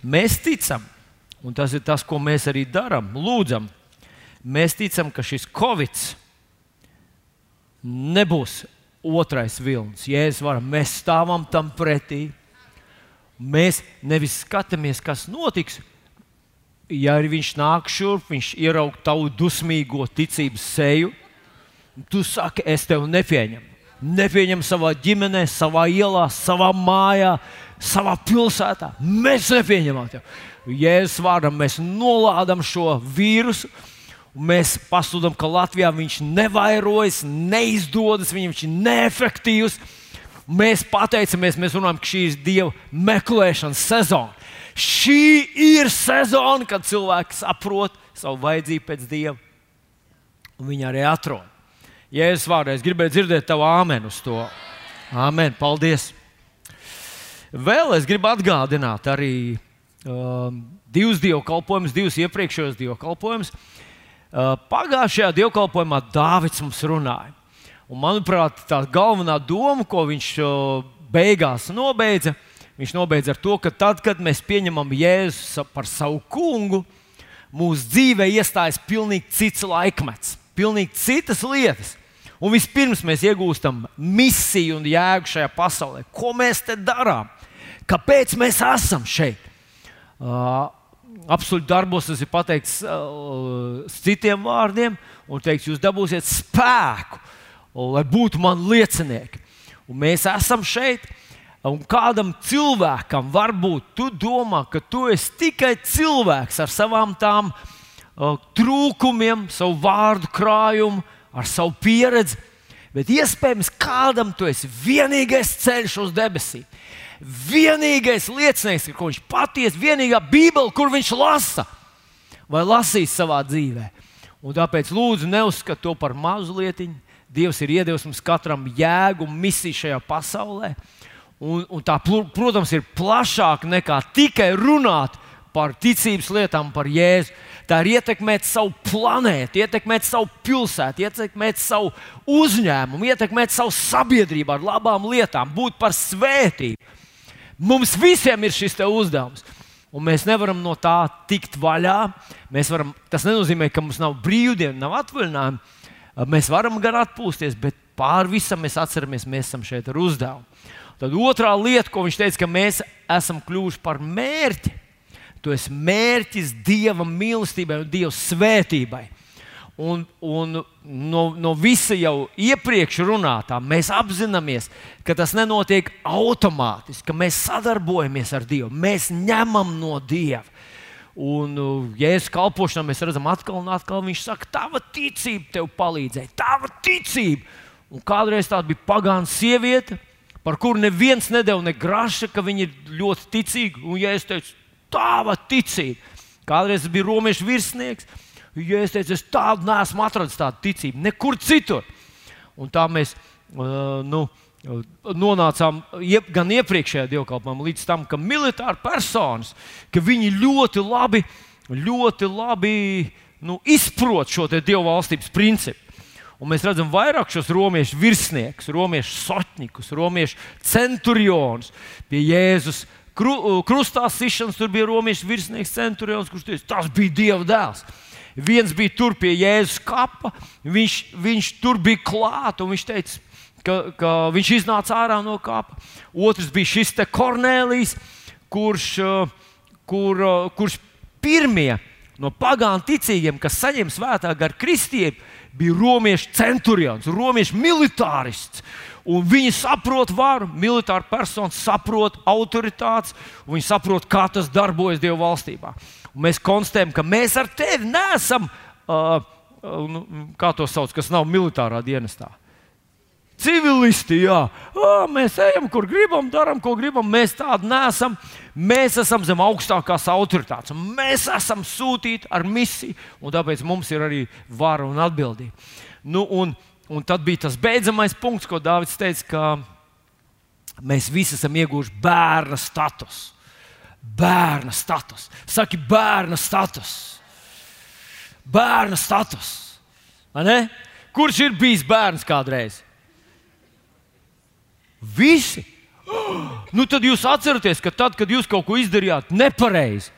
Mēs ticam, un tas ir tas, ko mēs arī darām, lūdzam. Mēs ticam, ka šis Covid nebūs otrais vilnis. Jēzus var, mēs stāvam tam pretī. Mēs nevis skatāmies, kas notiks. Ja viņš nāk šurp, viņš ieraug tavu dusmīgo ticības seju, tu saki, es tevi nepieņemu. Nepieņem savā ģimenē, savā ielā, savā mājā, savā pilsētā. Mēs nepieņemam tevi. Jēzus vārdam mēs nolādam šo vīrusu. Mēs pasludinām, ka Latvijā viņš nevairojas, neizdodas, viņš ir neefektīvs. Mēs pateicamies, mēs runājam, ka šī ir Dieva meklēšanas sezona. Šī ir sezona, kad cilvēks saprot savu vajadzību pēc Dieva, un viņi arī atrod. Jēzus vārdā es gribēju dzirdēt tavu āmenu uz to. Āmen, paldies! Vēl es gribu atgādināt arī um, divus dievkalpojumus, divus iepriekšējos dievkalpojumus. Uh, pagājušajā dievkalpojumā Dārvids mums runāja. Un, manuprāt, tā galvenā doma, ko viņš uh, beigās nobeidza, viņš nobeidza ar to, ka tad, kad mēs pieņemam Jēzu par savu kungu, mūsu dzīvē iestājas pilnīgi cits laikmets, pilnīgi citas lietas. Un vispirms mēs iegūstam misiju un jēgu šajā pasaulē. Ko mēs te darām? Kāpēc mēs esam šeit? Uh, Absolūti darbos tas ir pateikts uh, citiem vārdiem, un teiks, jūs dabūsiet spēku, lai būtu man liecinieki. Un mēs esam šeit, un kādam cilvēkam varbūt tu domā, ka tu esi tikai cilvēks ar savām tām uh, trūkumiem, savu vārdu krājumu, ar savu pieredzi, bet iespējams kādam tu esi vienīgais ceļš uz debesīm. Vienīgais liecinieks, ko viņš patiesi, vienīgā Bībele, kur viņš lasa vai lasīs savā dzīvē. Un tāpēc lūdzu, neuzskatiet to par mazu lietiņu. Dievs ir iedevis mums katram jēgu un misiju šajā pasaulē. Un, un tā, protams, ir plašāk nekā tikai runāt par ticības lietām, par Jēzu tā ir ietekmēt savu planētu, ietekmēt savu pilsētu, ietekmēt savu uzņēmumu, ietekmēt savu sabiedrību ar labām lietām, būt par svētību. Mums visiem ir šis uzdevums. Un mēs nevaram no tā tikt vaļā. Varam, tas nenozīmē, ka mums nav brīvdienu, nav atvaļinājumu. Mēs varam gan atpūsties, bet pāri visam mēs atceramies, mēs esam šeit ar uzdevumu. Tad otrā lieta, ko viņš teica, ka mēs esam kļuvuši par mērķi. Tu esi mērķis Dieva mīlestībai un Dieva svētībai. Un, un no, no visa jau iepriekš runātā mēs apzināmies, ka tas nenotiek automātiski, ka mēs sadarbojamies ar Dievu, mēs ņemam no Dieva. Un, ja es kalpošanā mēs redzam, atkal un atkal viņš saka, tava ticība tev palīdzēja, tava ticība. Un kādreiz tāda bija pagāna sieviete, par kuru neviens nedēļa ne graša, ka viņa ir ļoti ticīga. Un, ja es teicu, tava ticība. Kādreiz bija romiešu virsnieks, ja es teicu, es tādu neesmu atradzis, tādu ticību, nekur citur. Un tā mēs uh, nu, nonācām iep, gan iepriekšējā dievkalpojumā, līdz tam, ka militāri personas, ka viņi ļoti labi, ļoti labi nu, izprot šo dievu valstības principu. Un mēs redzam vairāk šos romiešu virsniekus, romiešu sotņikus, romiešu centurionus pie Jēzus kru, uh, krustā sišanas, tur bija romiešu virsnieks centurions, kurš teica, tas bija Dieva dēls. Viens bija tur pie Jēzus kapa, viņš, viņš tur bija klāts un viņš teica, ka, ka viņš iznāca ārā no kapa. Otrs bija šis te Kornelijs, kurš, uh, kur, uh, kurš pirmie no pagānu ticīgiem, kas saņem svētā gara kristību, bija romiešu centurions, romiešu militārists. Un viņi saprot varu, militāra persona saprot autoritātes, un viņi saprot, kā tas darbojas Dieva valstībā. Un mēs konstatējam, ka mēs ar tevi nesam, uh, uh, kā to sauc, kas nav militārā dienestā. Civilisti, jā, à, mēs ejam, kur gribam, darām, ko gribam. Mēs tādi neesam. Mēs esam zem augstākās autoritātes. Mēs esam sūtīti ar misiju, un tāpēc mums ir arī vara un atbildība. Nu, un, uh, Un tad bija tas beidzamais punkts, ko Dārvids teica, ka mēs visi esam ieguvuši bērna status. Bērna status. Saki, bērna status. Bērna status. Kurš ir bijis bērns kādreiz? Visi. nu tad jūs atceraties, ka tad, kad jūs kaut ko izdarījāt nepareizi,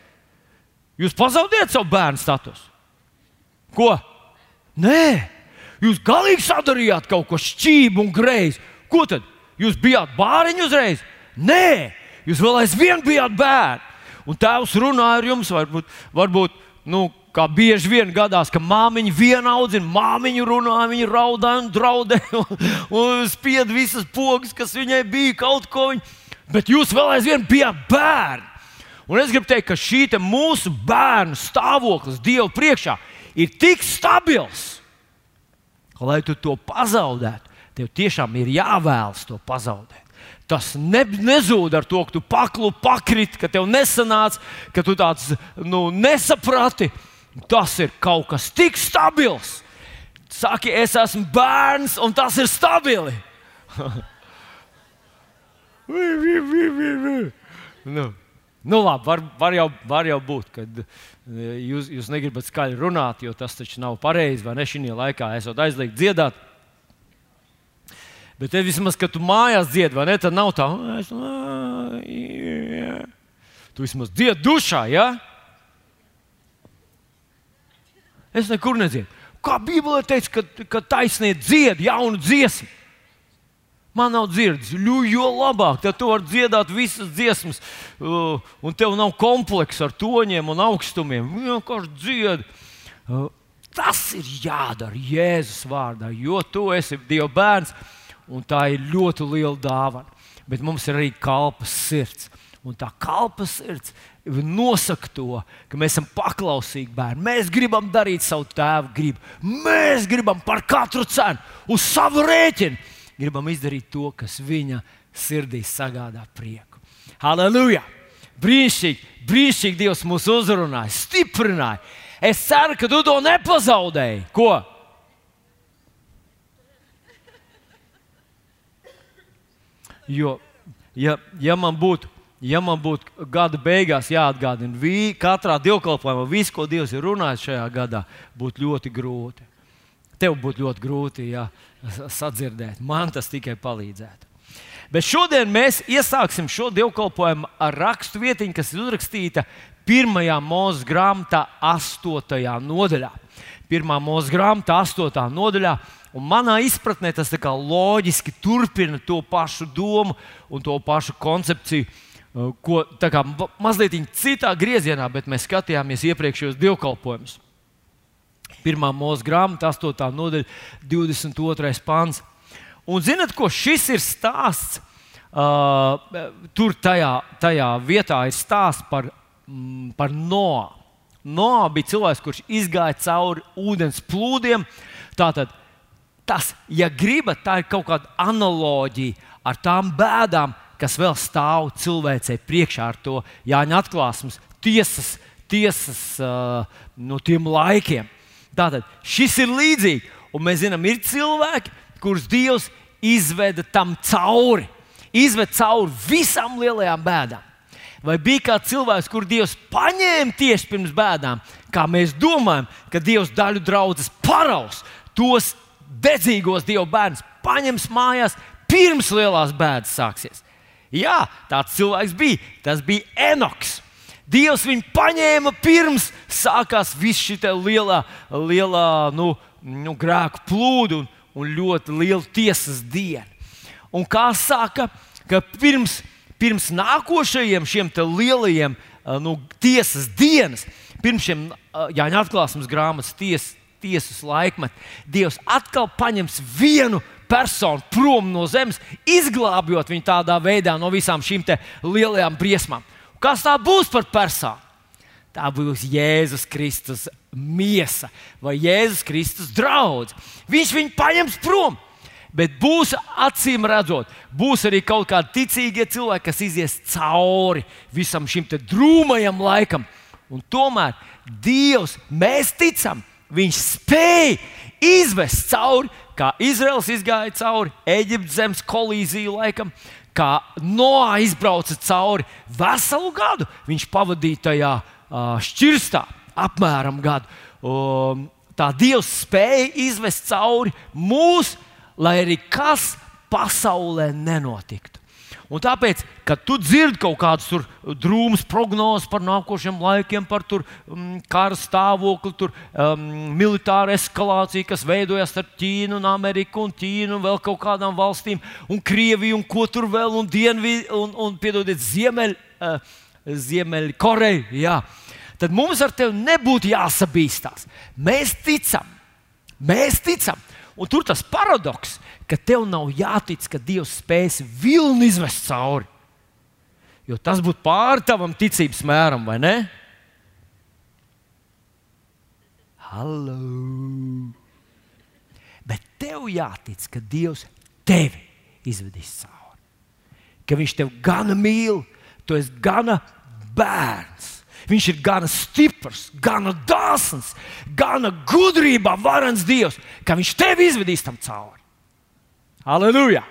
jūs pazaudējat savu bērnu statusu. Ko? Nē, jūs galīgi sadarījāt kaut ko šķību un greizi. Ko tad? Jūs bijāt bāriņi uzreiz? Nē, jūs vēl aizvien bijāt bērni. Un tēvs runāja ar jums, varbūt, varbūt nu, kā bieži vien gadās, ka māmiņa viena audzina, māmiņa runāja, viņa raudāja un draudēja un, un spieda visas pogas, kas viņai bija kaut ko. Viņa... Bet jūs vēl aizvien bijāt bērni. Un es gribu teikt, ka šī mūsu bērnu stāvoklis Dieva priekšā ir tik stabils, ka, lai tu to pazaudētu, tev tiešām ir jāvēlas to pazaudēt. Tas ne, nezūd ar to, ka tu paklu, pakriti, ka tev nesanāca, ka tu tāds nu, nesaprati. Tas ir kaut kas tik stabils. Saki, es esmu bērns, un tas ir stabili. nu. Nu, labi, var, var, jau, var jau būt, ka e, jūs, jūs negribat skaļi runāt, jo tas taču nav pareizi. Vai ne šī laikā esat aizliegts dziedāt? Bet te vismaz, kad tu mājās dziedi, vai ne, tad nav tā, es, tu vismaz dziedi dušā. Ja? Es nekur nedziedu. Kā Bībelē teica, ka, ka taisnība dzied jaunu dziesmu. Man nav dzirdes, jo labāk, tad tu vari dziedāt visas dziesmas, uh, un tev nav komplekss ar toņiem un augstumiem. Vienkārši dziedi. Uh, tas ir jādara Jēzus vārdā, jo tu esi Dieva bērns, un tā ir ļoti liela dāvana. Bet mums ir arī kalpas sirds. Un tā kalpas sirds nosaka to, ka mēs esam paklausīgi bērni. Mēs gribam darīt savu tēvu gribu. Mēs gribam par katru cenu, uz savu rēķinu gribam izdarīt to, kas viņa sirdī sagādā prieku. Halleluja! Brīnišķīgi, brīnišķīgi Dievs mūs uzrunāja, stiprināja. Es ceru, ka tu to nepazaudēji. Ko? Jo, ja, ja man būtu ja man būtu gada beigās jāatgādina, vi, katrā dievkalpojumā viss, ko Dievs ir runājis šajā gadā, būtu ļoti grūti. Tev būtu ļoti grūti ja, sadzirdēt. Man tas tikai palīdzētu. Bet šodien mēs iesāksim šo dievkalpojumu ar rakstu vietiņu, kas ir uzrakstīta pirmajā mūža grāmatā, 8. nodaļā. Pirmā mūža grāmatā, 8. nodaļā. Un manā izpratnē tas loģiski turpina to pašu domu un to pašu koncepciju, uh, ko mazliet citā griezienā, bet mēs skatījāmies iepriekšējos dievkalpojumus. Pirmā mūža grāmata, 8. nodaļa, 22. pāns. Un zinat, ko šis ir stāsts? Uh, tur tajā, tajā vietā ir stāsts par, mm, par Noā. Noā bija cilvēks, kurš izgāja cauri ūdens plūdiem. Tātad, tas, ja gribat, tā ir kaut kāda analoģija ar tām bēdām, kas vēl stāv cilvēcei priekšā ar to Jāņa atklāsmes tiesas, tiesas uh, no tiem laikiem. Tātad šis ir līdzīgs, un mēs zinām, ir cilvēki, kurus Dievs izveda tam cauri, izveda cauri visām lielajām bēdām. Vai bija kāds cilvēks, kur Dievs paņēma tieši pirms bēdām, kā mēs domājam, ka Dievs daļu draudzes paraus, tos dedzīgos Dieva bērnus paņems mājās pirms lielās bēdas sāksies. Jā, tāds cilvēks bija. Tas bija Enoks. Dievs viņu paņēma pirms sākās viss šī lielā, lielā nu, nu, grēku plūdu un, un ļoti liela tiesas diena. Un kā saka, ka pirms, pirms nākošajiem šiem lielajiem nu, tiesas dienas, pirms šiem Jāņa atklāsmes grāmatas ties, tiesas laikmetiem, Dievs atkal paņems vienu personu prom no zemes, izglābjot viņu tādā veidā no visām šīm lielajām briesmām. Kas tā būs par personu? Tā būs Jēzus Kristus miesa vai Jēzus Kristus draugs. Viņš viņu paņems prom. Bet būs acīm redzot, būs arī kaut kādi ticīgie cilvēki, kas izies cauri visam šim drūmajam laikam. Un tomēr Dievs, mēs ticam, Viņš spēja izvest cauri, kā Izraels izgāja cauri Eģiptes zemes kolīziju laikam, kā Noā izbrauca cauri veselu gadu. Viņš pavadīja tajā šķirstā apmēram gadu. Um, tā Dievs spēja izvest cauri mūs, lai arī kas pasaulē nenotiktu. Un tāpēc, kad tu dzirdi kaut kādas drūmas prognozes par nākošiem laikiem, par tur, um, kara stāvokli, tur, um, militāru eskalāciju, kas veidojas starp Ķīnu un Ameriku, un Ķīnu un vēl kaut kādām valstīm, un Krieviju, un ko tur vēl, un Dienvidu, un, un piedodiet, Ziemeļ, uh, Ziemeļkoreju. Jā. Tad mums ar tevi nebūtu jāsabīstās. Mēs ticam, mēs ticam. Un tur tas paradoks, ka tev nav jātic, ka Dievs spēs vilni izvest cauri. Jo tas būtu pāri tavam ticības mēram, vai ne? Hallo! Bet tev jātic, ka Dievs tevi izvedīs cauri. Ka Viņš tevi gana mīl, tu esi gana bērns. Viņš ir gana stiprs, gana dāsns, gana gudrībā varens Dievs, ka Viņš tevi izvedīs tam cauri. Aleluja!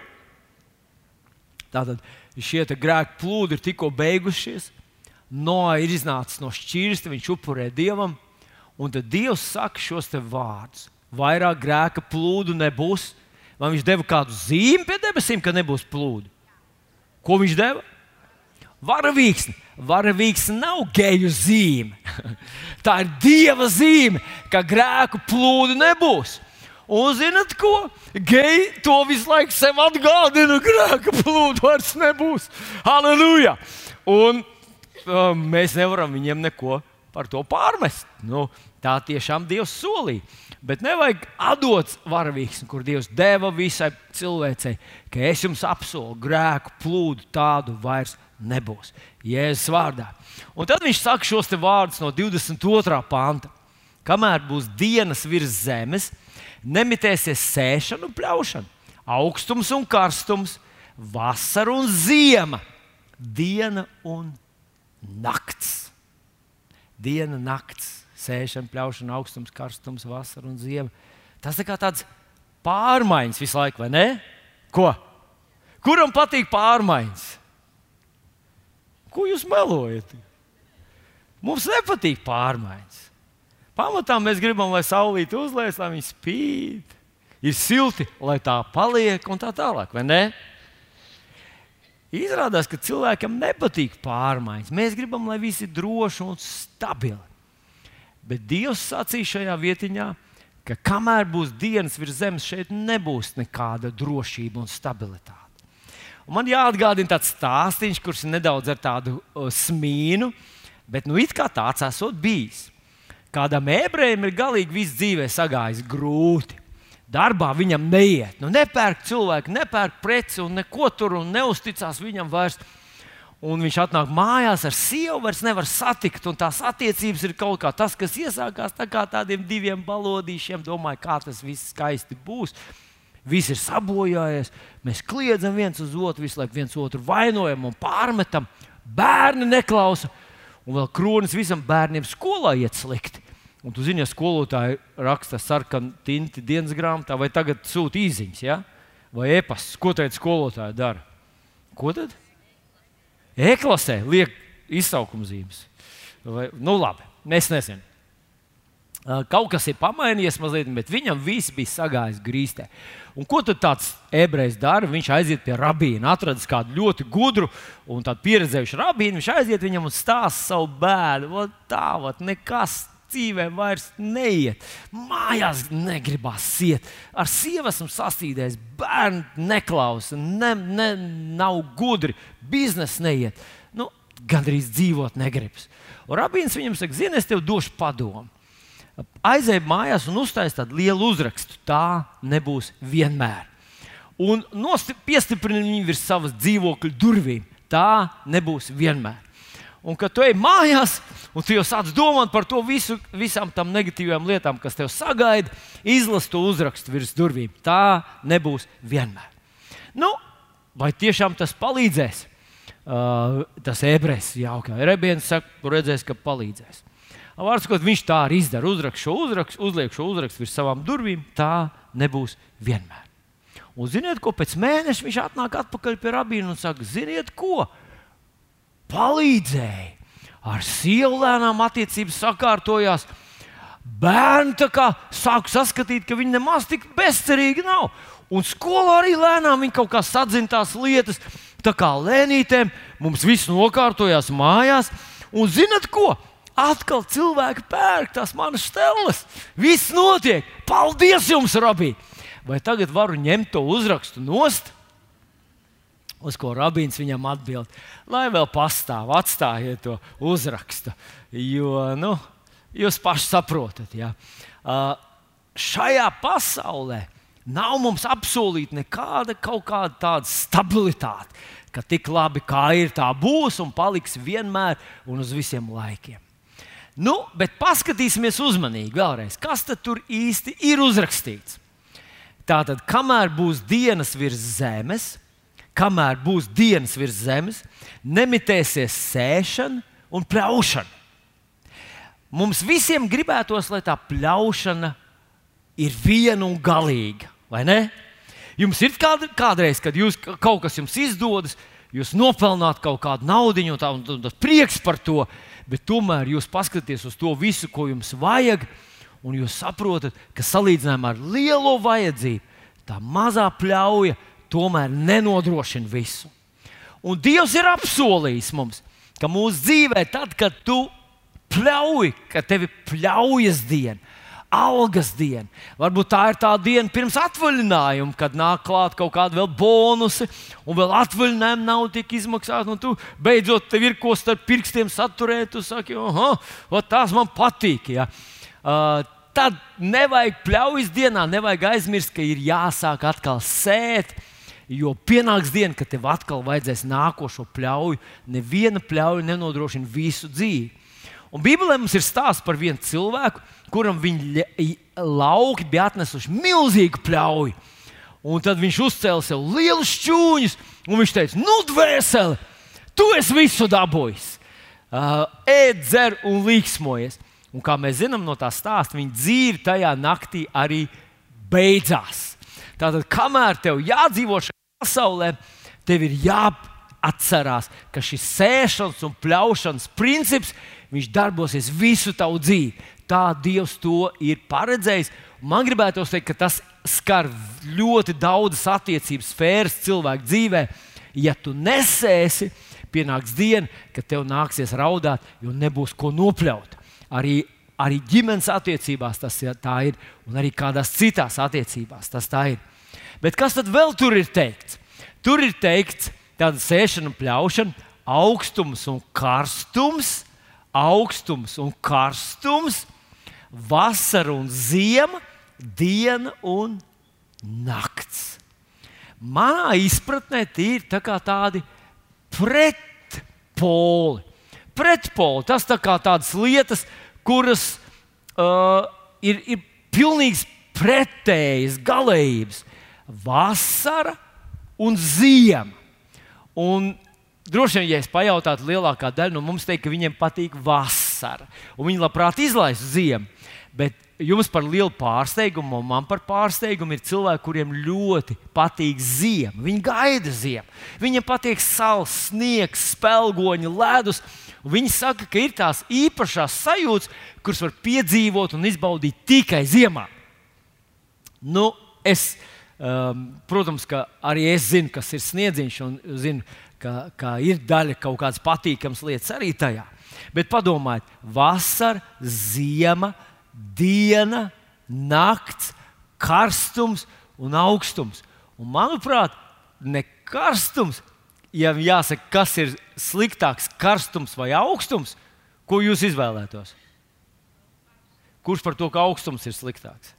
Tātad šie grēki plūdi ir tikko beigušies. Noā ir iznācis no šķirsta, viņš upurē dievam, un tad Dievs saka šos vārdus. Vairāk grēka plūdu nebūs. Vai viņš deva kādu zīmi pie debesīm, ka nebūs plūdu? Ko viņš deva? Varavīksni. Varavīksni nav geju zīme. Tā ir Dieva zīme, ka grēku plūdu nebūs. Un zinat ko? Geji to visu laiku sev atgādina, ka plūdu vairs nebūs. Halleluja! Un um, mēs nevaram viņiem neko par to pārmest. Nu, tā tiešām Dievs solīja. Bet nevajag atdot varavīksni, kur Dievs deva visai cilvēcei, ka es jums apsolu, grēku plūdu tādu vairs nebūs. Jēzus vārdā. Un tad viņš saka šos vārdus no 22. panta. Kamēr būs dienas virs zemes, nemitēsies sēšana un pļaušana, augstums un karstums, vasara un ziema, diena un nakts. Diena, nakts, sēšana, pļaušana, augstums, karstums, vasara un ziema. Tas ir kā tāds pārmaiņas visu laiku, vai ne? Ko? Kuram patīk pārmaiņas? Ko jūs melojat? Mums nepatīk pārmaiņas. Pamatā mēs gribam, lai saulīte uzlēs, lai viņa spīd. Ir silti, lai tā paliek un tā tālāk, vai ne? Izrādās, ka cilvēkam nepatīk pārmaiņas. Mēs gribam, lai viss ir droši un stabili. Bet Dievs sacīja šajā vietiņā, ka kamēr būs dienas virs zemes, šeit nebūs nekāda drošība un stabilitāte. Un man jāatgādina tāds stāstījums, kurš nedaudz ar tādu uh, smīnu, bet nu it kā tāds esot bijis. Kādam ebrejam ir galīgi viss dzīvē sagājis grūti. Darbā viņam neiet. Nu, nepērk cilvēku, nepērk preci un neko tur un neusticās viņam vairs. Un viņš atnāk mājās ar sievu, vairs nevar satikt. Tās attiecības ir kaut kā tas, kas iesākās tā kā tādiem diviem balodīšiem. Domāju, kā tas viss skaisti būs. Viss ir sabojājies. Mēs kliedzam viens uz otru, visu laiku viens otru vainojam un pārmetam. Bērni neklausa. Un vēl kronis visam bērniem skolā iet slikti. Un tu zini, ja skolotāji raksta sarkanu tinti dienas grāmatā, vai tagad sūta īsiņas, ja? vai e-pastes, ko tad skolotāji dara? Ko tad? E-klasē liek izsaukuma zīmes. Vai, nu, labi, mēs nezinām. Kaut kas ir pamainījies mazliet, bet viņam viss bija sagājis grīstē. Un ko tad tāds ebrejs dara? Viņš aiziet pie rabīna, atradis kādu ļoti gudru un pieredzējušu rabīnu. Viņš aiziet viņam un stāsta savu bēdu. Tā, vat, nekas dzīvē vairs neiet. Mājās negribas iet. Ar sievu esmu sasīdējis, bērni neklausa, ne, ne, nav gudri, biznesa neiet. Nu, Gan arī dzīvot negribas. Un rabīns viņam saka, zini, es tev došu padomu aizēja mājās un uztaisīja tādu lielu uzrakstu. Tā nebūs vienmēr. Un piestiprina viņu virs savas dzīvokļa durvīm. Tā nebūs vienmēr. Un kad tu ej mājās, un tu jau sāc domāt par to visu, visām tām negatīvām lietām, kas tev sagaida, izlasi to uzrakstu virs durvīm. Tā nebūs vienmēr. Nu, vai tiešām tas palīdzēs? Uh, tas ebrejs jautā. Rebiens saka, redzēs, ka palīdzēs. Vārds, ko viņš tā arī izdara, uzrakst šo uzrakstu, uzliek šo uzrakstu virs savām durvīm, tā nebūs vienmēr. Un ziniet, ko pēc mēneša viņš atnāk atpakaļ pie rabīna un saka, ziniet, ko palīdzēja. Ar sievu lēnām attiecības sakārtojās. Bērni sāk saskatīt, ka viņi nemaz tik bezcerīgi nav. Un skolā arī lēnām viņi kaut kā sadzina tās lietas. Tā kā lēnītēm mums viss nokārtojās mājās, un zinat ko? Atkal cilvēki pērk tās manas stēles. Viss notiek. Paldies jums, Rabī! Vai tagad varu ņemt to uzrakstu nost? Uz ko rabīns viņam atbild, lai vēl pastāv, atstājiet to uzrakstu. Jo nu, jūs paši saprotat, ja. uh, šajā pasaulē nav mums apsolīta nekāda kaut kāda tāda stabilitāte, ka tik labi kā ir, tā būs un paliks vienmēr un uz visiem laikiem. Nu, bet paskatīsimies uzmanīgi vēlreiz, kas tur īsti ir uzrakstīts. Tātad, kamēr būs dienas virs zemes, kamēr būs dienas virs zemes, nemitēsies sēšana un pļaušana. Mums visiem gribētos, lai tā pļaušana ir viena un galīga, vai ne? Jums ir kād, kādreiz, kad jūs, kaut kas jums izdodas, jūs nopelnāt kaut kādu naudu, un, tā, un, tas prieks par to, bet tomēr jūs paskatāties uz to visu, ko jums vajag, un jūs saprotat, ka salīdzinājumā ar lielo vajadzību tā mazā pļauja tomēr nenodrošina visu. Un Dievs ir apsolījis mums, ka mūsu dzīvē, tad, kad tu pļauj, ka tevi pļaujas diena, algas diena, varbūt tā ir tā diena pirms atvaļinājuma, kad nāk klāt kaut kāda vēl bonusi, un vēl atvaļinājuma nav tiek izmaksāta, un tu beidzot tev ir ko starp pirkstiem saturēt, tu saki, ah, tās man patīk. Ja. Uh, tad nevajag pļaujas dienā, nevajag aizmirst, ka ir jāsāk atkal sēt Jo pienāks diena, kad tev atkal vajadzēs nākošo pļauju. Neviena pļauja nenodrošina visu dzīvi. Un Bībelē mums ir stāsts par vienu cilvēku, kuram viņa lauki bija atnesuši milzīgu pļauju. Un tad viņš uzcēla sev lielu šķūņus, un viņš teica, nu, dvēseli, tu esi visu dabūjis. Uh, ēd, dzer un līksmojies. Un kā mēs zinām no tā stāsta, viņa dzīve tajā naktī arī beidzās. Tātad, kamēr tev jādzīvo šajā pasaulē, tev ir jāatcerās, ka šis sēšanas un pļaušanas princips darbosies visu tavu dzīvi. Tā Dievs to ir paredzējis. Man gribētos teikt, ka tas skar ļoti daudzas attiecības sfēras cilvēku dzīvē. Ja tu nesēsi, pienāks diena, kad tev nāksies raudāt, jo nebūs ko nopļaut. Arī, arī ģimenes attiecībās tas ir, ir, un arī kādās citās attiecībās tas tā ir. Bet kas tad vēl tur ir teikts? Tur ir teikts, tāda sēšana un pļaušana, augstums un karstums, augstums un karstums, vasara un ziema, diena un nakts. Manā izpratnē tie ir tā tādi pretpoli. Pretpoli tas tā kā tādas lietas, kuras uh, ir, ir pilnīgi pretējas, galējības vasara un ziema. Un droši vien, ja es pajautātu, lielākā daļa no mums teikt, ka viņiem patīk vasara, viņi labprāt izlaiž ziemu. Bet jums par lielu pārsteigumu, un man par pārsteigumu ir cilvēki, kuriem ļoti patīk ziema. Viņi gaida ziemu. Viņiem patīk saules, sniegs, spēlgoņi, ledus. Viņi saka, ka ir tās īpašās sajūtas, kuras var piedzīvot un izbaudīt tikai ziemā. Nu, es Um, protams, ka arī es zinu, kas ir sniedziņš, un zinu, ka, ka ir daļa kaut kādas patīkamas lietas arī tajā. Bet padomājiet, vasara, ziema, diena, nakts, karstums un augstums. Un, manuprāt, ne karstums, ja jāsaka, kas ir sliktāks, karstums vai augstums, ko jūs izvēlētos? Kurš par to, ka augstums ir sliktāks?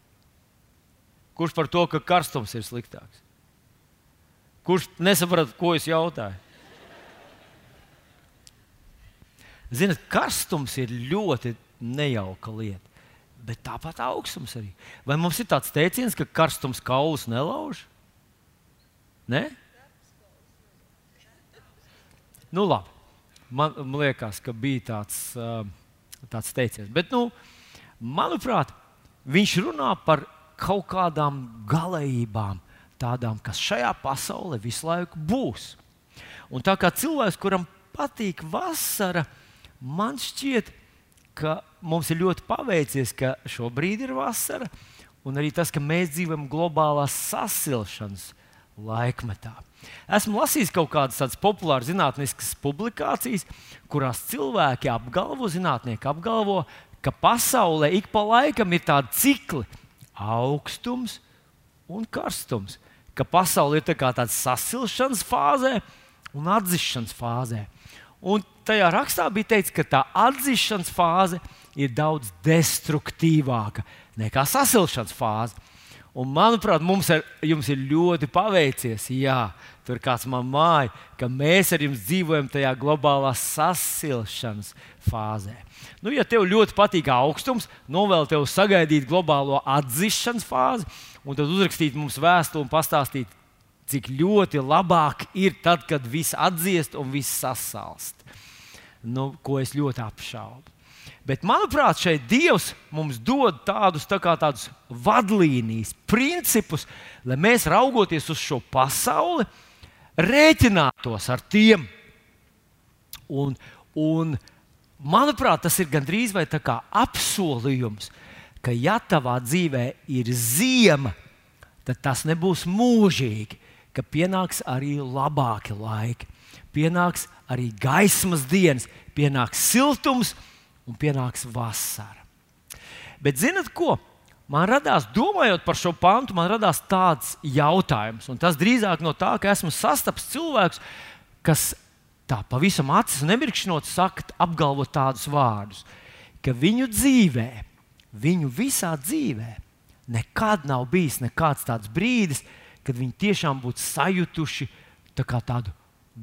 Kurš par to, ka karstums ir sliktāks? Kurš nesaprot, ko es jautāju? Ziniet, karstums ir ļoti nejauka lieta. Bet tāpat augstums arī. Vai mums ir tāds teiciens, ka karstums kaulus nelauž? Nē? Nu, labi. Man, man liekas, ka bija tāds, tāds teiciens. Bet, nu, manuprāt, viņš runā par kaut kādām galējībām, tādām, kas šajā pasaulē visu laiku būs. Un tā kā cilvēks, kuram patīk vasara, man šķiet, ka mums ir ļoti paveicies, ka šobrīd ir vasara, un arī tas, ka mēs dzīvojam globālās sasilšanas laikmetā. Esmu lasījis kaut kādas tādas populāras zinātniskas publikācijas, kurās cilvēki apgalvo, zinātnieki apgalvo, ka pasaulē ik pa laikam ir tādi cikli - augstums un karstums. Ka pasaule ir tā kā tāda sasilšanas fāzē un atzīšanas fāzē. Un tajā rakstā bija teikts, ka tā atzīšanas fāze ir daudz destruktīvāka nekā sasilšanas fāze. Un, manuprāt, mums ar jums ir ļoti paveicies. Jā, tur kāds man māja, ka mēs ar jums dzīvojam tajā globālā sasilšanas fāzē. Nu, ja tev ļoti patīk augstums, novēl tev sagaidīt globālo atzīšanas fāzi, un tad uzrakstīt mums vēstuli un pastāstīt, cik ļoti labāk ir tad, kad viss atzīst un viss sasalst. Nu, ko es ļoti apšaubu. Bet, manuprāt, šeit Dievs mums dod tādus, tā kā, tādus vadlīnijas, principus, lai mēs raugoties uz šo pasauli, rēķinātos ar tiem. Un, un, manuprāt, tas ir gandrīz vai tā kā apsolījums, ka, ja tavā dzīvē ir ziema, tad tas nebūs mūžīgi, ka pienāks arī labāki laiki, pienāks arī gaismas dienas, pienāks siltums un pienāks vasara. Bet zinat ko? Man radās, domājot par šo pantu, man radās tāds jautājums, un tas drīzāk no tā, ka esmu sastaps cilvēks, kas tā pavisam acis nemirkšķinot, saka, apgalvo tādus vārdus, ka viņu dzīvē, viņu visā dzīvē, nekad nav bijis nekāds tāds brīdis, kad viņi tiešām būtu sajutuši tā tādu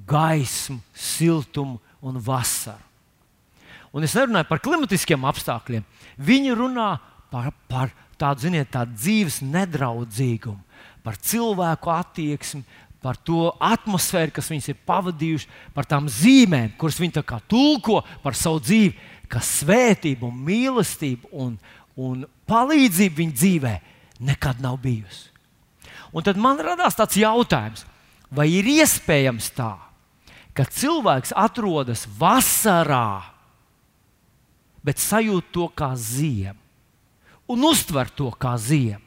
gaismu, siltumu un vasaru un es nerunāju par klimatiskiem apstākļiem. Viņi runā par, par tādu, ziniet, tādu dzīves nedraudzīgumu, par cilvēku attieksmi, par to atmosfēru, kas viņus ir pavadījuši, par tām zīmēm, kuras viņi tulko par savu dzīvi, ka svētība, un mīlestība un, un palīdzība viņa dzīvē nekad nav bijusi. Un tad man radās tāds jautājums, vai ir iespējams tā, ka cilvēks atrodas vasarā, bet sajūt to kā ziemu un uztver to kā ziemu.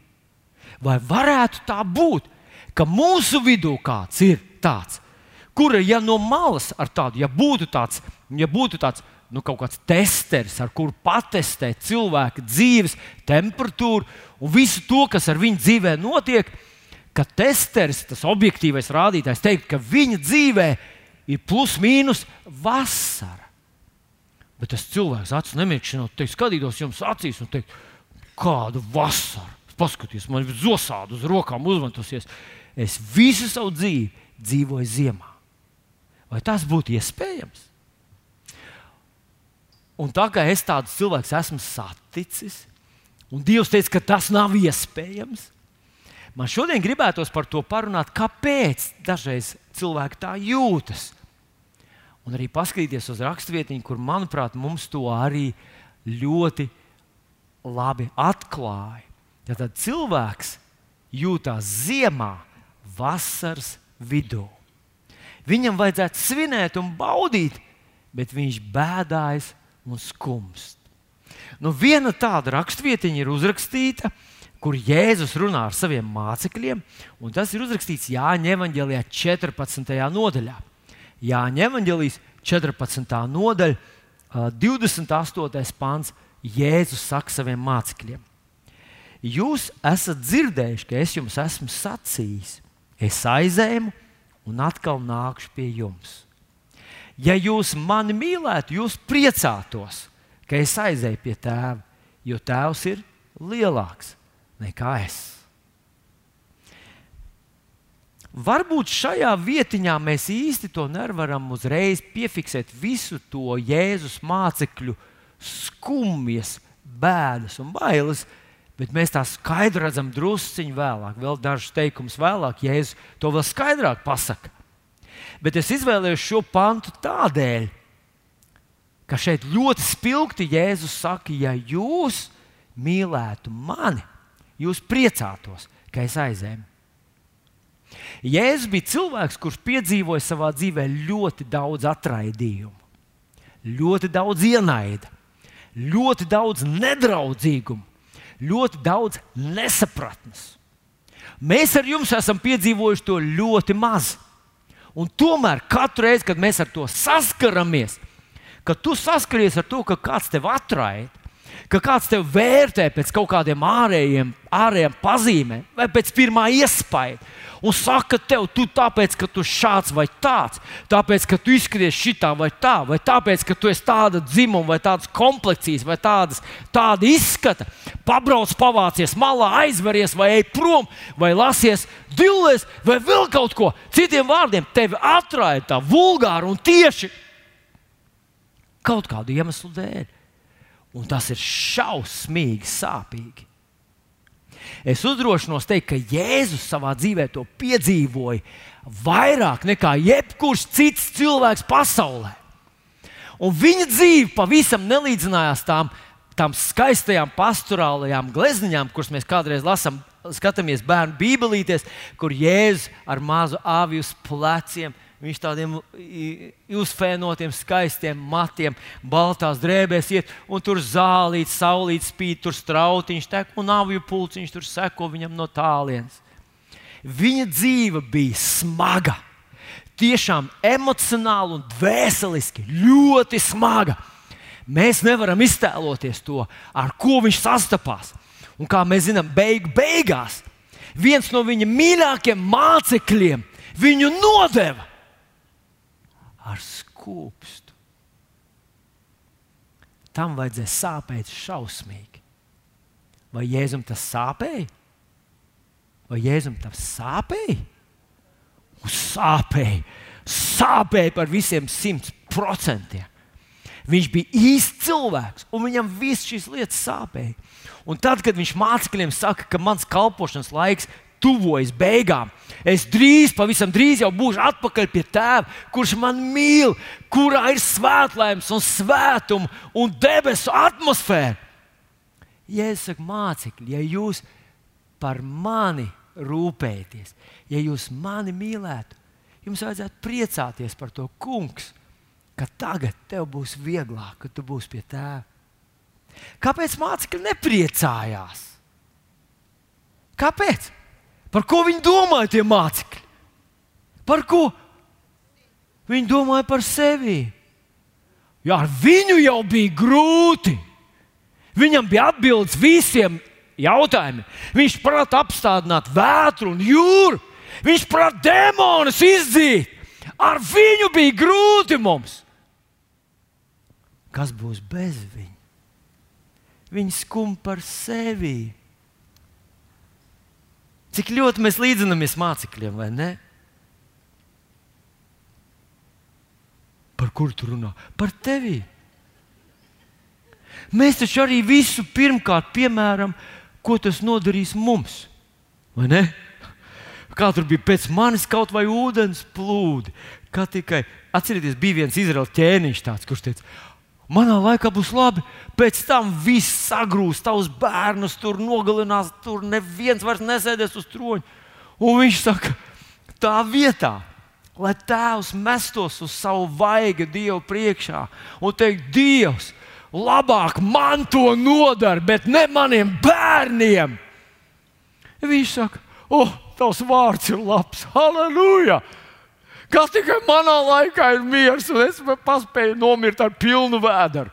Vai varētu tā būt, ka mūsu vidū kāds ir tāds, kura, ja no malas ar tādu, ja būtu tāds, ja būtu tāds nu, kaut kāds testeris, ar kuru patestēt cilvēka dzīves temperatūru un visu to, kas ar viņu dzīvē notiek, ka testeris, tas objektīvais rādītājs, teikt, ka viņa dzīvē ir plus mīnus vasara. Bet tas cilvēks acis nemierināts, teikt, skatītos jums acīs un teikt, kādu vasaru. Paskatieties, man ir zosādi uz rokām uzmetosies. Es visu savu dzīvi dzīvoju ziemā. Vai tas būtu iespējams? Un tā kā es tādus cilvēkus esmu saticis, un Dievs teica, ka tas nav iespējams, man šodien gribētos par to parunāt, kāpēc dažreiz cilvēki tā jūtas un arī paskatīties uz raksturvietiņu, kur, manuprāt, mums to arī ļoti labi atklāja. Ja tad cilvēks jūtas ziemā, vasaras vidū. Viņam vajadzētu svinēt un baudīt, bet viņš bēdājas un skumst. Nu, viena tāda raksturvietiņa ir uzrakstīta, kur Jēzus runā ar saviem mācekļiem, un tas ir uzrakstīts Jāņa Evanģelijā 14. nodaļā. Jāņa Evangelijas 14. nodaļa, 28. pāns. Jēzus saka saviem mācekļiem: Jūs esat dzirdējuši, ka es jums esmu sacījis, es aizēju un atkal nākšu pie jums. Ja jūs mani mīlētu, jūs priecātos, ka es aizēju pie tēva, jo tēvs ir lielāks nekā es. Varbūt šajā vietiņā mēs īsti to nevaram uzreiz piefiksēt visu to Jēzus mācekļu skumjas, bēdas un bailes, bet mēs tā skaidri redzam drusciņu vēlāk, vēl dažus teikumus vēlāk, Jēzus to vēl skaidrāk pasaka. Bet es izvēlējos šo pantu tādēļ, ka šeit ļoti spilgti Jēzus saka, ja jūs mīlētu mani, jūs priecātos, ka es aizēju. Jēzus bija cilvēks, kurš piedzīvoja savā dzīvē ļoti daudz atraidījumu, ļoti daudz ienaida, ļoti daudz nedraudzīgumu, ļoti daudz nesapratnes. Mēs ar jums esam piedzīvojuši to ļoti maz. Un tomēr katru reizi, kad mēs ar to saskaramies, kad tu saskaries ar to, ka kāds tevi atraida, ka kāds tevi vērtē pēc kaut kādiem ārējiem, ārējiem pazīmēm vai pēc pirmā iespēja, un saka tev, tu tāpēc, ka tu šāds vai tāds, tāpēc, ka tu izskaties šitā vai tā, vai tāpēc, ka tu esi tāda dzimuma vai tādas komplekcijas vai tādas, tāda izskata, pabrauc, pavācies malā, aizveries vai ej prom, vai lasies dillēs, vai vēl kaut ko. Citiem vārdiem, tevi atraida tā vulgāri un tieši kaut kādu iemeslu dēļ. Un tas ir šausmīgi sāpīgi. Es uzdrošinos teikt, ka Jēzus savā dzīvē to piedzīvoja vairāk nekā jebkurš cits cilvēks pasaulē. Un viņa dzīve pavisam nelīdzinājās tām, tām skaistajām pastorālajām glezniņām, kuras mēs kādreiz lasām, skatāmies bērnu bībelītēs, kur Jēzus ar mazu āviju uz pleciem Viņš tādiem uzfēnotiem, skaistiem matiem, baltās drēbēs iet, un tur zālīts, saulīts spīd, tur strautiņš tek, un aviju pulciņš tur seko viņam no tālienes. Viņa dzīve bija smaga, tiešām emocionāli un dvēseliski ļoti smaga. Mēs nevaram iztēloties to, ar ko viņš sastapās. Un kā mēs zinām, beig beigās viens no viņa mīļākajiem mācekļiem viņu nodeva ar skūpstu. Tam vajadzēja sāpēt šausmīgi. Vai Jēzum tas sāpēja? Vai Jēzum tas sāpēja? Uz sāpēja, sāpēja par visiem simt procentiem. Viņš bija īsts cilvēks, un viņam viss šīs lietas sāpēja. Un tad, kad viņš mācekļiem saka, ka mans kalpošanas laiks tuvojas beigām. Es drīz, pavisam drīz jau būšu atpakaļ pie tēva, kurš man mīl, kurā ir svētlaimes un svētuma un debesu atmosfēra. Ja es saku, mācekļi, ja jūs par mani rūpēties, ja jūs mani mīlētu, jums vajadzētu priecāties par to, kungs, ka tagad tev būs vieglāk, ka tu būsi pie tēva. Kāpēc mācekļi nepriecājās? Kāpēc? Par ko viņi domāja, tie mācekļi? Par ko? Viņi domāja par sevi. Jā, ar viņu jau bija grūti. Viņam bija atbildes visiem jautājumiem. Viņš prata apstādināt vētru un jūru. Viņš prata demonus izdzīt. Ar viņu bija grūti mums. Kas būs bez viņa? Viņi skum par sevi. Cik ļoti mēs līdzinamies mācekļiem, vai ne? Par kuru tu runā? Par tevi. Mēs taču arī visu pirmkārt piemēram, ko tas nodarīs mums. Vai ne? Kā tur bija pēc manis kaut vai ūdens plūdi. Kā tikai atcerieties, bija viens izraels ķēniņš, tāds, kurš teica, Manā laikā būs labi, pēc tam viss sagrūs, tavs bērnus tur nogalinās, tur neviens vairs nesēdēs uz troņa. Un viņš saka, tā vietā, lai tēvs mestos uz savu vaigu Dievu priekšā un teikt, Dievs, labāk man to nodara, bet ne maniem bērniem. Viņš saka, oh, tavs vārds ir labs, halleluja! Kā tikai manā laikā ir miers, un es paspēju nomirt ar pilnu vēdru.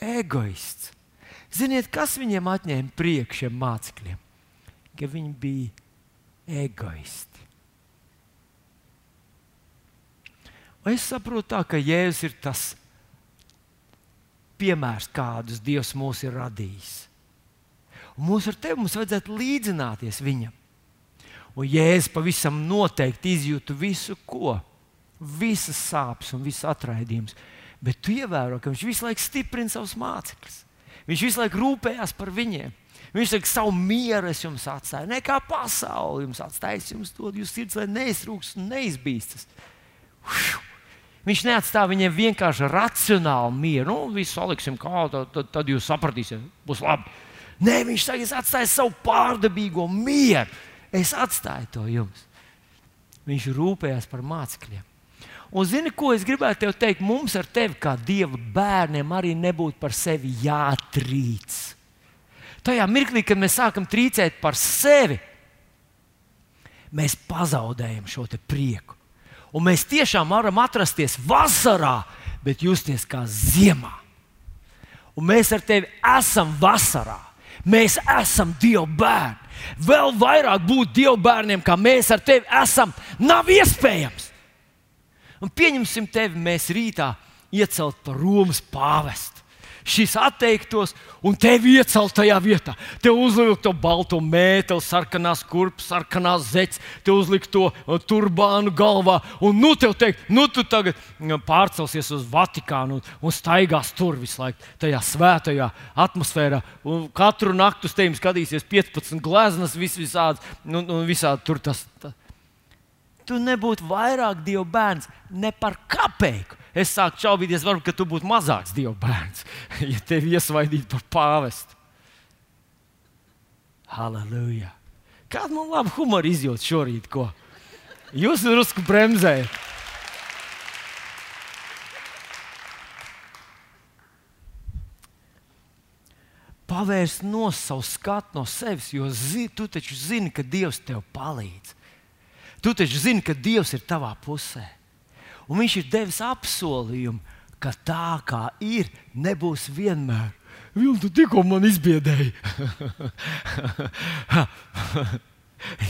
Egoists. Ziniet, kas viņiem atņēma prieku šiem mācekļiem? Ka viņi bija egoisti. Un es saprotu, tā, ka Jēzus ir tas piemērs, kādus Dievs mūs ir radījis. Un mums ar tevi mums vajadzētu līdzināties viņam. Un Jēzus pavisam noteikti izjūta visu, ko, visas sāpes un visas atraidījumus. Bet tu ievēro, ka viņš visu laiku stiprina savus mācekļus. Viņš visu laiku rūpējās par viņiem. Viņš saka, savu mieru es jums atstāju. Ne kā pasauli jums atstāju, es jums dodu, jūs sirds, lai neizrūks un neizbīstas. Viņš neatstāja viņiem vienkārši racionālu mieru. Nu, visu saliksim kā, tad, tad, tad jūs sapratīsiet, būs labi. Nē, viņš saka, es atstāju savu pārdabīgo mieru Es atstāju to jums. Viņš rūpējās par mācekļiem. Un zini, ko es gribētu te teikt? Mums ar tevi, kā dieva bērniem, arī nebūtu par sevi jātrīc. Tajā mirklī, kad mēs sākam trīcēt par sevi, mēs pazaudējam šo prieku. Un mēs tiešām varam atrasties vasarā, bet justies kā ziemā. Un mēs ar tevi esam vasarā. Mēs esam Dieva bērni. Vēl vairāk būt Dieva bērniem, kā mēs ar tevi esam, nav iespējams. Un pieņemsim tevi, mēs rītā iecelt par Romas pāvestu šis atteiktos un tevi iecelt tajā vietā. Te uzlikt to balto mēteli, sarkanās kurpes, sarkanās zeķes, te uzlikt to uh, turbānu galvā. Un nu te teikt, nu tu tagad uh, pārcelsies uz Vatikānu un, un staigās tur visu laiku, tajā svētajā atmosfērā. Un katru naktu uz tevi skatīsies 15 gleznas, vis, visādi, un, un visādi tur tas. tas. Tu nebūtu vairāk Dieva bērns ne par kapeiku es sāku šaubīties, varbūt, ka tu būtu mazāks Dieva bērns, ja tevi iesvaidītu par pāvestu. Halleluja! Kāda man laba humora izjūta šorīt, ko jūs drusku bremzējat? Pavērst no savu skatu no sevis, jo zi, tu taču zini, ka Dievs tev palīdz. Tu taču zini, ka Dievs ir tavā pusē. Un viņš ir devis apsolījumu, ka tā kā ir, nebūs vienmēr. Vilni, tu tikko man izbiedēji.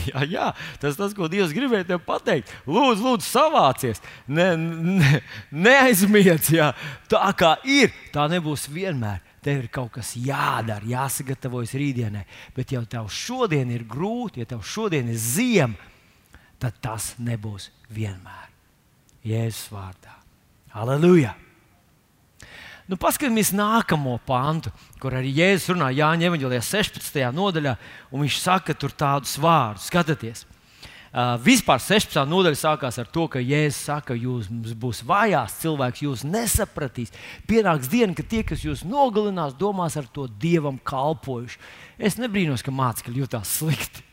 jā, jā, tas tas, ko Dievs gribēja tev pateikt. Lūdzu, lūdzu savācies. Ne, ne, neaizmiedz, jā. tā kā ir, tā nebūs vienmēr. Tev ir kaut kas jādara, jāsagatavojas rītdienai. Bet, ja tev šodien ir grūti, ja tev šodien ir ziema, tad tas nebūs vienmēr. Jēzus vārdā. Aleluja! Nu, paskatīsimies nākamo pantu, kur arī Jēzus runā Jāņa Evanģelijā 16. nodaļā, un viņš saka tur tādus vārdus. Skatieties! Uh, vispār 16. nodaļa sākās ar to, ka Jēzus saka, jūs būs vājās cilvēks, jūs nesapratīs. Pienāks diena, kad tie, kas jūs nogalinās, domās ar to dievam kalpojuši. Es nebrīnos, ka mācekļi jutās slikti.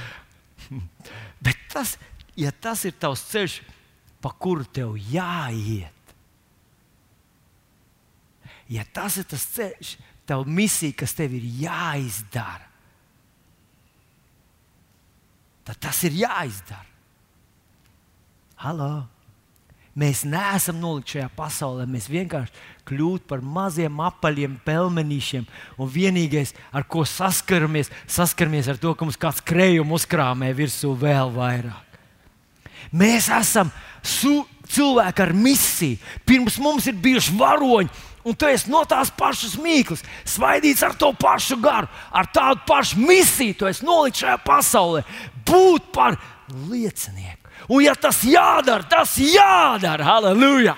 Bet tas, ja tas ir tavs ceļš, pa kuru tev jāiet. Ja tas ir tas ceļš, tev misija, kas tev ir jāizdara, tad tas ir jāizdara. Halo! Mēs neesam nolikti šajā pasaulē. Mēs vienkārši kļūstam par maziem apaļiem pelmenīšiem. Un vienīgais, ar ko saskaramies, saskaramies ar to, ka mums kāds krējums uzkrāmē virsū vēl vairāk. Mēs esam cilvēki ar misiju. Pirms mums ir bijuši varoņi, un tu esi no tās pašas mīklas, svaidīts ar to pašu garu, ar tādu pašu misiju. Tu esi nolikts šajā pasaulē, būt par liecinieku. Un, ja tas jādara, tas jādara. Halleluja!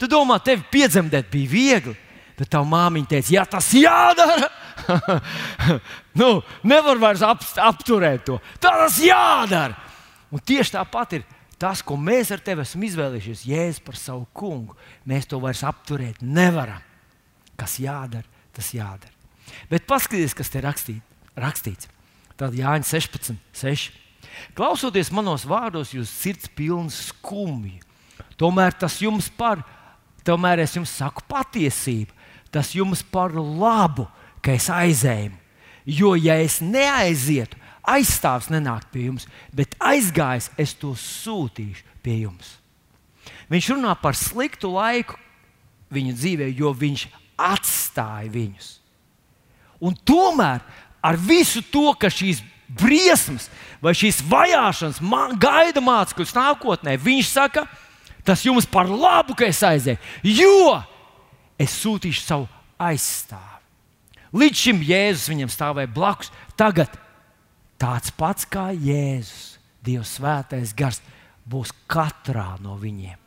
Tu domā, tev piedzemdēt bija viegli, bet tava māmiņa teica, ja tas jādara, nu, nevar vairs ap, apturēt to. Tas jādara! Un tieši tāpat ir tas, ko mēs ar tevi esam izvēlējušies, Jēzus par savu kungu. Mēs to vairs apturēt nevaram. Kas jādara, tas jādara. Bet paskatieties, kas te rakstīt, rakstīts. Tad Jānis 16, 6. Klausoties manos vārdos, jūs sirds pilns skumji. Tomēr tas jums par, tomēr es jums saku patiesību. Tas jums par labu, ka es aizēju. Jo, ja es neaizietu, aizstāvs nenāk pie jums, bet aizgājis, es to sūtīšu pie jums. Viņš runā par sliktu laiku viņa dzīvē, jo viņš atstāja viņus. Un tomēr ar visu to, ka šīs briesmas vai šīs vajāšanas gaida mācekļus nākotnē, viņš saka, tas jums par labu, ka es aizēju, jo es sūtīšu savu aizstāvi. Līdz šim Jēzus viņam stāvēja blakus, tagad tāds pats kā Jēzus, Dievs svētais gars, būs katrā no viņiem.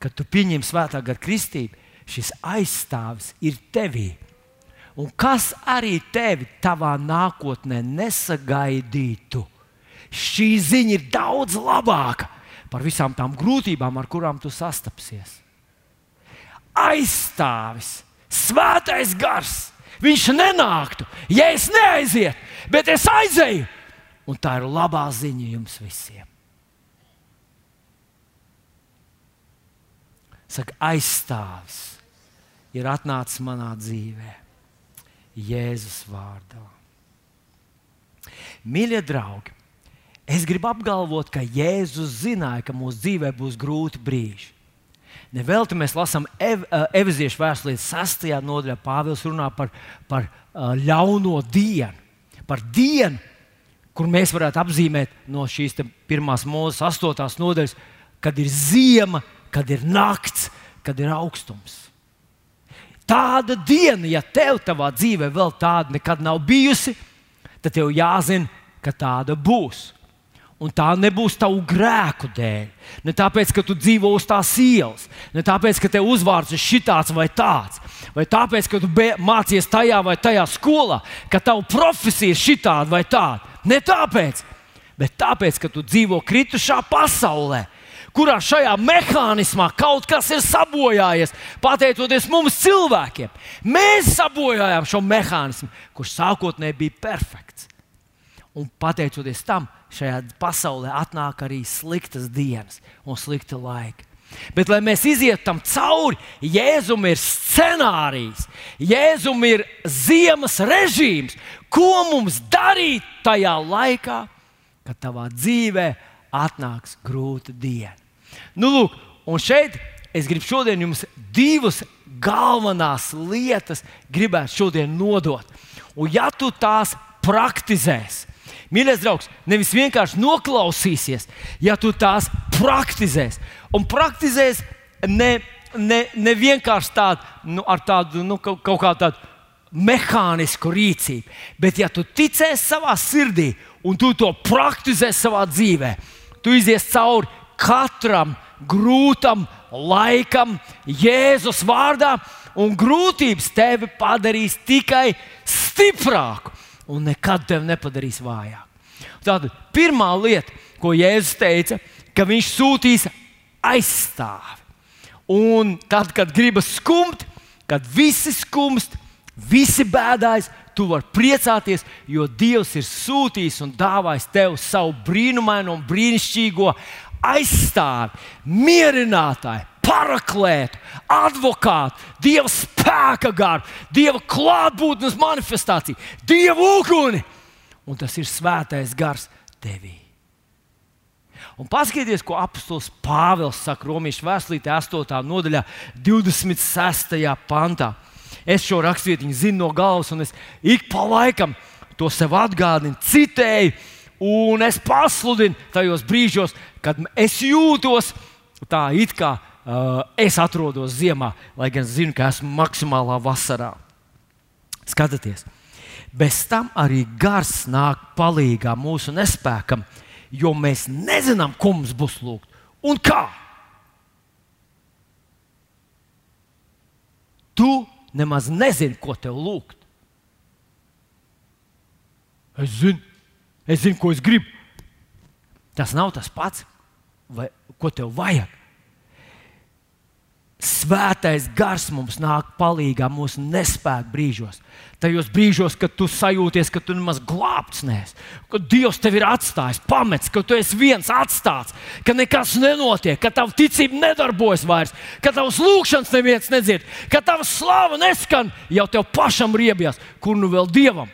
Kad tu pieņem svētā gara kristību, šis aizstāvis ir tevī. Un kas arī tevi tavā nākotnē nesagaidītu, šī ziņa ir daudz labāka par visām tām grūtībām, ar kurām tu sastapsies. Aizstāvis, svētais gars, viņš nenāktu, ja es neaizietu bet es aizēju. Un tā ir labā ziņa jums visiem. Saka, aizstāvis ir atnācis manā dzīvē. Jēzus vārdā. Mīļie draugi, es gribu apgalvot, ka Jēzus zināja, ka mūsu dzīvē būs grūti brīži. Nevelti mēs lasām ev, Eveziešu vēstulē, 6. nodaļā Pāvils runā par, par ļauno dienu, par dienu, kur mēs varētu apzīmēt no šīs pirmās mūzes, astotās nodaļas, kad ir ziema, kad ir nakts, kad ir augstums. Tāda diena, ja tev savā dzīvē vēl tāda nekad nav bijusi, tad tev jāzina, ka tāda būs. Un tā nebūs tavu grēku dēļ. Ne tāpēc, ka tu dzīvo uz tās ielas, ne tāpēc, ka tev uzvārds ir šitāds vai tāds, vai tāpēc, ka tu mācies tajā vai tajā skolā, ka tava profesija ir šitāda vai tāda. Ne tāpēc, bet tāpēc, ka tu dzīvo kritušā pasaulē, kurā šajā mehānismā kaut kas ir sabojājies, pateicoties mums cilvēkiem. Mēs sabojājām šo mehānismu, kurš sākotnēji bija perfekts. Un pateicoties tam, šajā pasaulē atnāk arī sliktas dienas un slikti laiki. Bet, lai mēs ietu tam cauri, Jēzum ir scenārijs, Jēzum ir ziemas režīms, ko mums darīt tajā laikā, kad tavā dzīvē atnāks grūta diena. Nu, lūk, un šeit es gribu šodien jums divas galvenās lietas gribētu šodien nodot. Un ja tu tās praktizēsi, Mīļais draugs, nevis vienkārši noklausīsies, ja tu tās praktizēsi. Un praktizēs ne, ne, ne vienkārši tādu, nu, ar tādu nu, kaut, kaut kādu tādu mehānisku rīcību, bet ja tu ticēsi savā sirdī un tu to praktizēsi savā dzīvē, tu izies cauri katram grūtam laikam, Jēzus vārdā, un grūtības tevi padarīs tikai stiprāku un nekad tevi nepadarīs vājāk. Tātad pirmā lieta, ko Jēzus teica, ka viņš sūtīs aizstāvi. Un tad, kad gribas skumt, kad visi skumst, visi bēdājas, tu vari priecāties, jo Dievs ir sūtījis un dāvājis tev savu brīnumainu un brīnišķīgo aizstāvi, mierinātāju, paraklētu, advokātu, Dieva spēka garu, Dieva klātbūtnes manifestāciju, Dieva uguni. Un tas ir svētais gars tevī. Un paskatieties, ko apustulis Pāvils saka Romas vēstulītē, 8. nodaļā, 26. pantā. Es šo rakstvietiņu zinu no galvas, un es ik pa laikam to sev atgādinu, citēju, un es pasludinu tajos brīžos, kad es jūtos tā, it kā es atrodos ziemā, lai gan zinu, ka esmu maksimālā vasarā. Skatieties, bez tam arī gars nāk palīdzīgā mūsu nespēkam, jo mēs nezinām, ko mums būs lūgt un kā. Tu nemaz nezini, ko tev lūgt. Es zinu, es zinu, ko es gribu. Tas nav tas pats, vai, ko tev vajag. Svētais gars mums nāk palīdzīgā mūsu nespēku brīžos. Tajos brīžos, kad tu sajūties, ka tu nemaz glābts neesi, ka Dievs tevi ir atstājis, pamets, ka tu esi viens atstāts, ka nekas nenotiek, ka tava ticība nedarbojas vairs, ka tavs lūgšanas neviens nedzird, ka tava slava neskan jau tev pašam riebjās, kur nu vēl Dievam.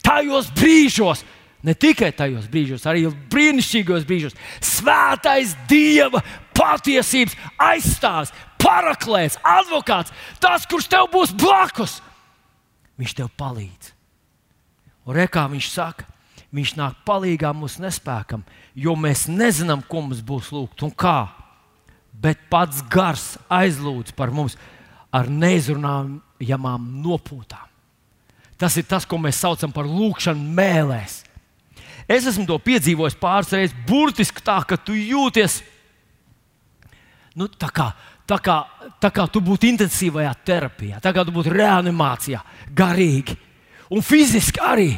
Tajos brīžos Ne tikai tajos brīžos, arī brīnišķīgos brīžos. Svētais Dieva patiesības aizstāvs, paraklēs, advokāts, tas, kurš tev būs blakus, viņš tev palīdz. Un rekā viņš saka, viņš nāk palīdzīgā mūsu nespēkam, jo mēs nezinām, ko mums būs lūgt un kā. Bet pats gars aizlūdz par mums ar neizrunājamām nopūtām. Tas ir tas, ko mēs saucam par lūgšanu mēlēs. Es esmu to piedzīvojis pāris reizes, burtiski tā, ka tu jūties nu, tā, kā, tā, kā, tā kā tu būtu intensīvajā terapijā, tā kā tu būtu reanimācijā, garīgi un fiziski arī.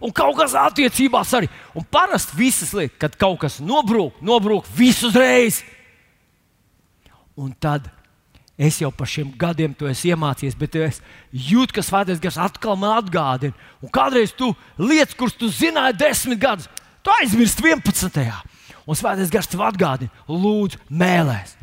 Un kaut kas attiecībās arī. Un parasti visas lietas, kad kaut kas nobrūk, nobrūk visu uzreiz. Un tad Es jau par šiem gadiem to esmu iemācījies, bet es jūtu, ka svētais gars atkal man atgādina. Un kādreiz tu lietas, kuras tu zināji desmit gadus, tu aizmirsti 11. Un svētais gars tev atgādina, lūdzu, mēlēs.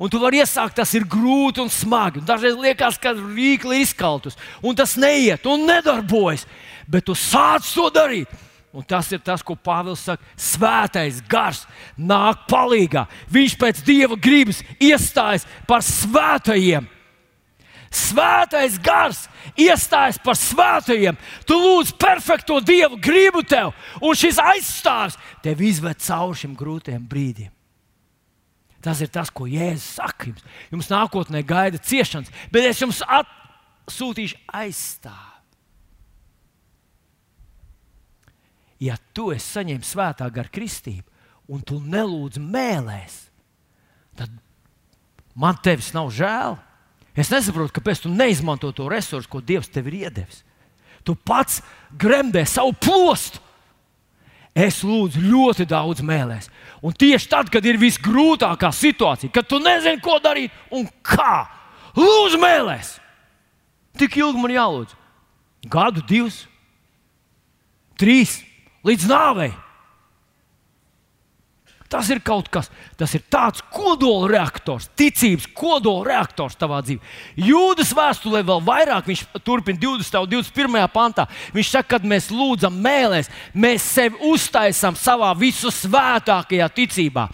Un tu vari iesākt, tas ir grūti un smagi. Un dažreiz liekas, ka rīkli ir izkaltus, un tas neiet un nedarbojas. Bet tu sāc to darīt. Un tas ir tas, ko Pāvils saka. Svētais gars nāk palīdzīgā. Viņš pēc dieva gribas iestājas par svētajiem. Svētais gars iestājas par svētajiem. Tu lūdz perfekto dievu gribu tev, un šis aizstāvs tev izved cauri šim grūtajam brīdim. Tas ir tas, ko Jēzus saka jums. Jums nākotnē gaida ciešanas, bet es jums atsūtīšu aizstāvu. Ja tu esi saņēmis svētā gara kristību, un tu nelūdz mēlēs, tad man tevis nav žēl. Es nesaprotu, kāpēc tu neizmanto to resursu, ko Dievs tev ir iedevis. Tu pats gremdē savu plostu. Es lūdzu ļoti daudz mēlēs. Un tieši tad, kad ir visgrūtākā situācija, kad tu nezini, ko darīt un kā, lūdzu mēlēs. Tik ilgi man jālūdz? Gadu, divus, trīs, līdz nāvei. Tas ir kaut kas, tas ir tāds kodola reaktors, ticības kodola reaktors tavā dzīvē. Jūdas vēstulē vēl vairāk, viņš turpina 20. un 21. pantā. Viņš saka, kad mēs lūdzam mēlēs, mēs sevi uztaisām savā visu svētākajā ticībā.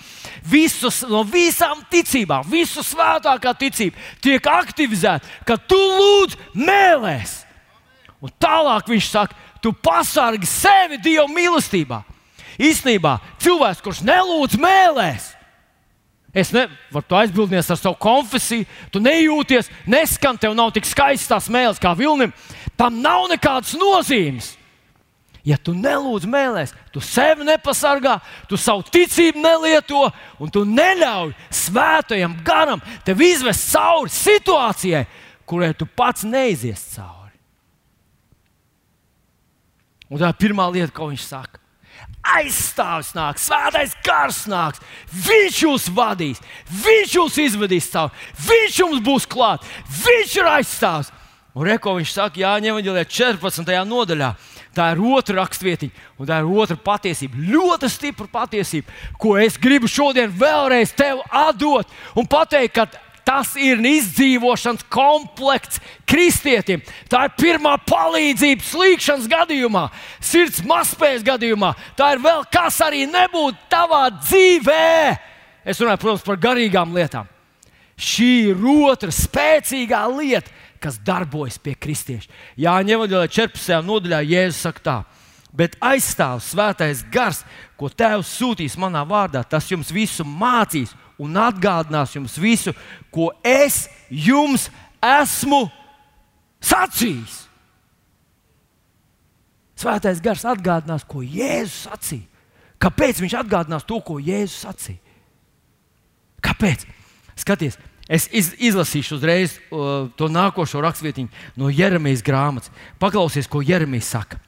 Visus, no visām ticībām, visu svētākā ticība tiek aktivizēta, kad tu lūdz mēlēs. Un tālāk viņš saka, tu pasargi sevi Dieva mīlestībā. Īstenībā cilvēks, kurš nelūdz mēlēs, Es nevaru to aizbildnies ar savu konfesiju. Tu nejūties, neskan, tev nav tik skaistas tās mēlis kā vilnim. Tam nav nekādas nozīmes. Ja tu nelūdz mēlēs, tu sevi nepasargā, tu savu ticību nelieto, un tu neļauj svētajam garam tev izvest cauri situācijai, kurai tu pats neizies cauri. Un tā ir pirmā lieta, ko viņš saka aizstāvis nāks, svētais gars nāks. Viņš jūs vadīs, viņš jūs izvedīs cauri, viņš jums būs klāt, viņš ir aizstāvis. Un reko viņš saka, Jāņem, 14. nodaļā. Tā ir otra rakstvietiņa, un tā ir otra patiesība. Ļoti stipra patiesība, ko es gribu šodien vēlreiz tev atdot un pateikt, ka Tas ir izdzīvošanas komplekts kristietim. Tā ir pirmā palīdzība slīkšanas gadījumā, sirds mazspējas gadījumā. Tā ir vēl kas arī nebūtu tavā dzīvē. Es runāju, protams, par garīgām lietām. Šī ir otra spēcīgā lieta, kas darbojas pie kristieša. Jā, ņemot 14. nodaļā, Jēzus saka tā. Bet aizstāv svētais gars, ko Tēvs sūtīs manā vārdā, tas jums visu mācīs un atgādinās jums visu, ko es jums esmu sacījis. Svētais gars atgādinās, ko Jēzus sacīja. Kāpēc viņš atgādinās to, ko Jēzus sacīja? Kāpēc? Skaties, es iz, izlasīšu uzreiz uh, to nākošo rakstvietiņu no Jeremijas grāmatas. Paklausies, ko Jeremija saka.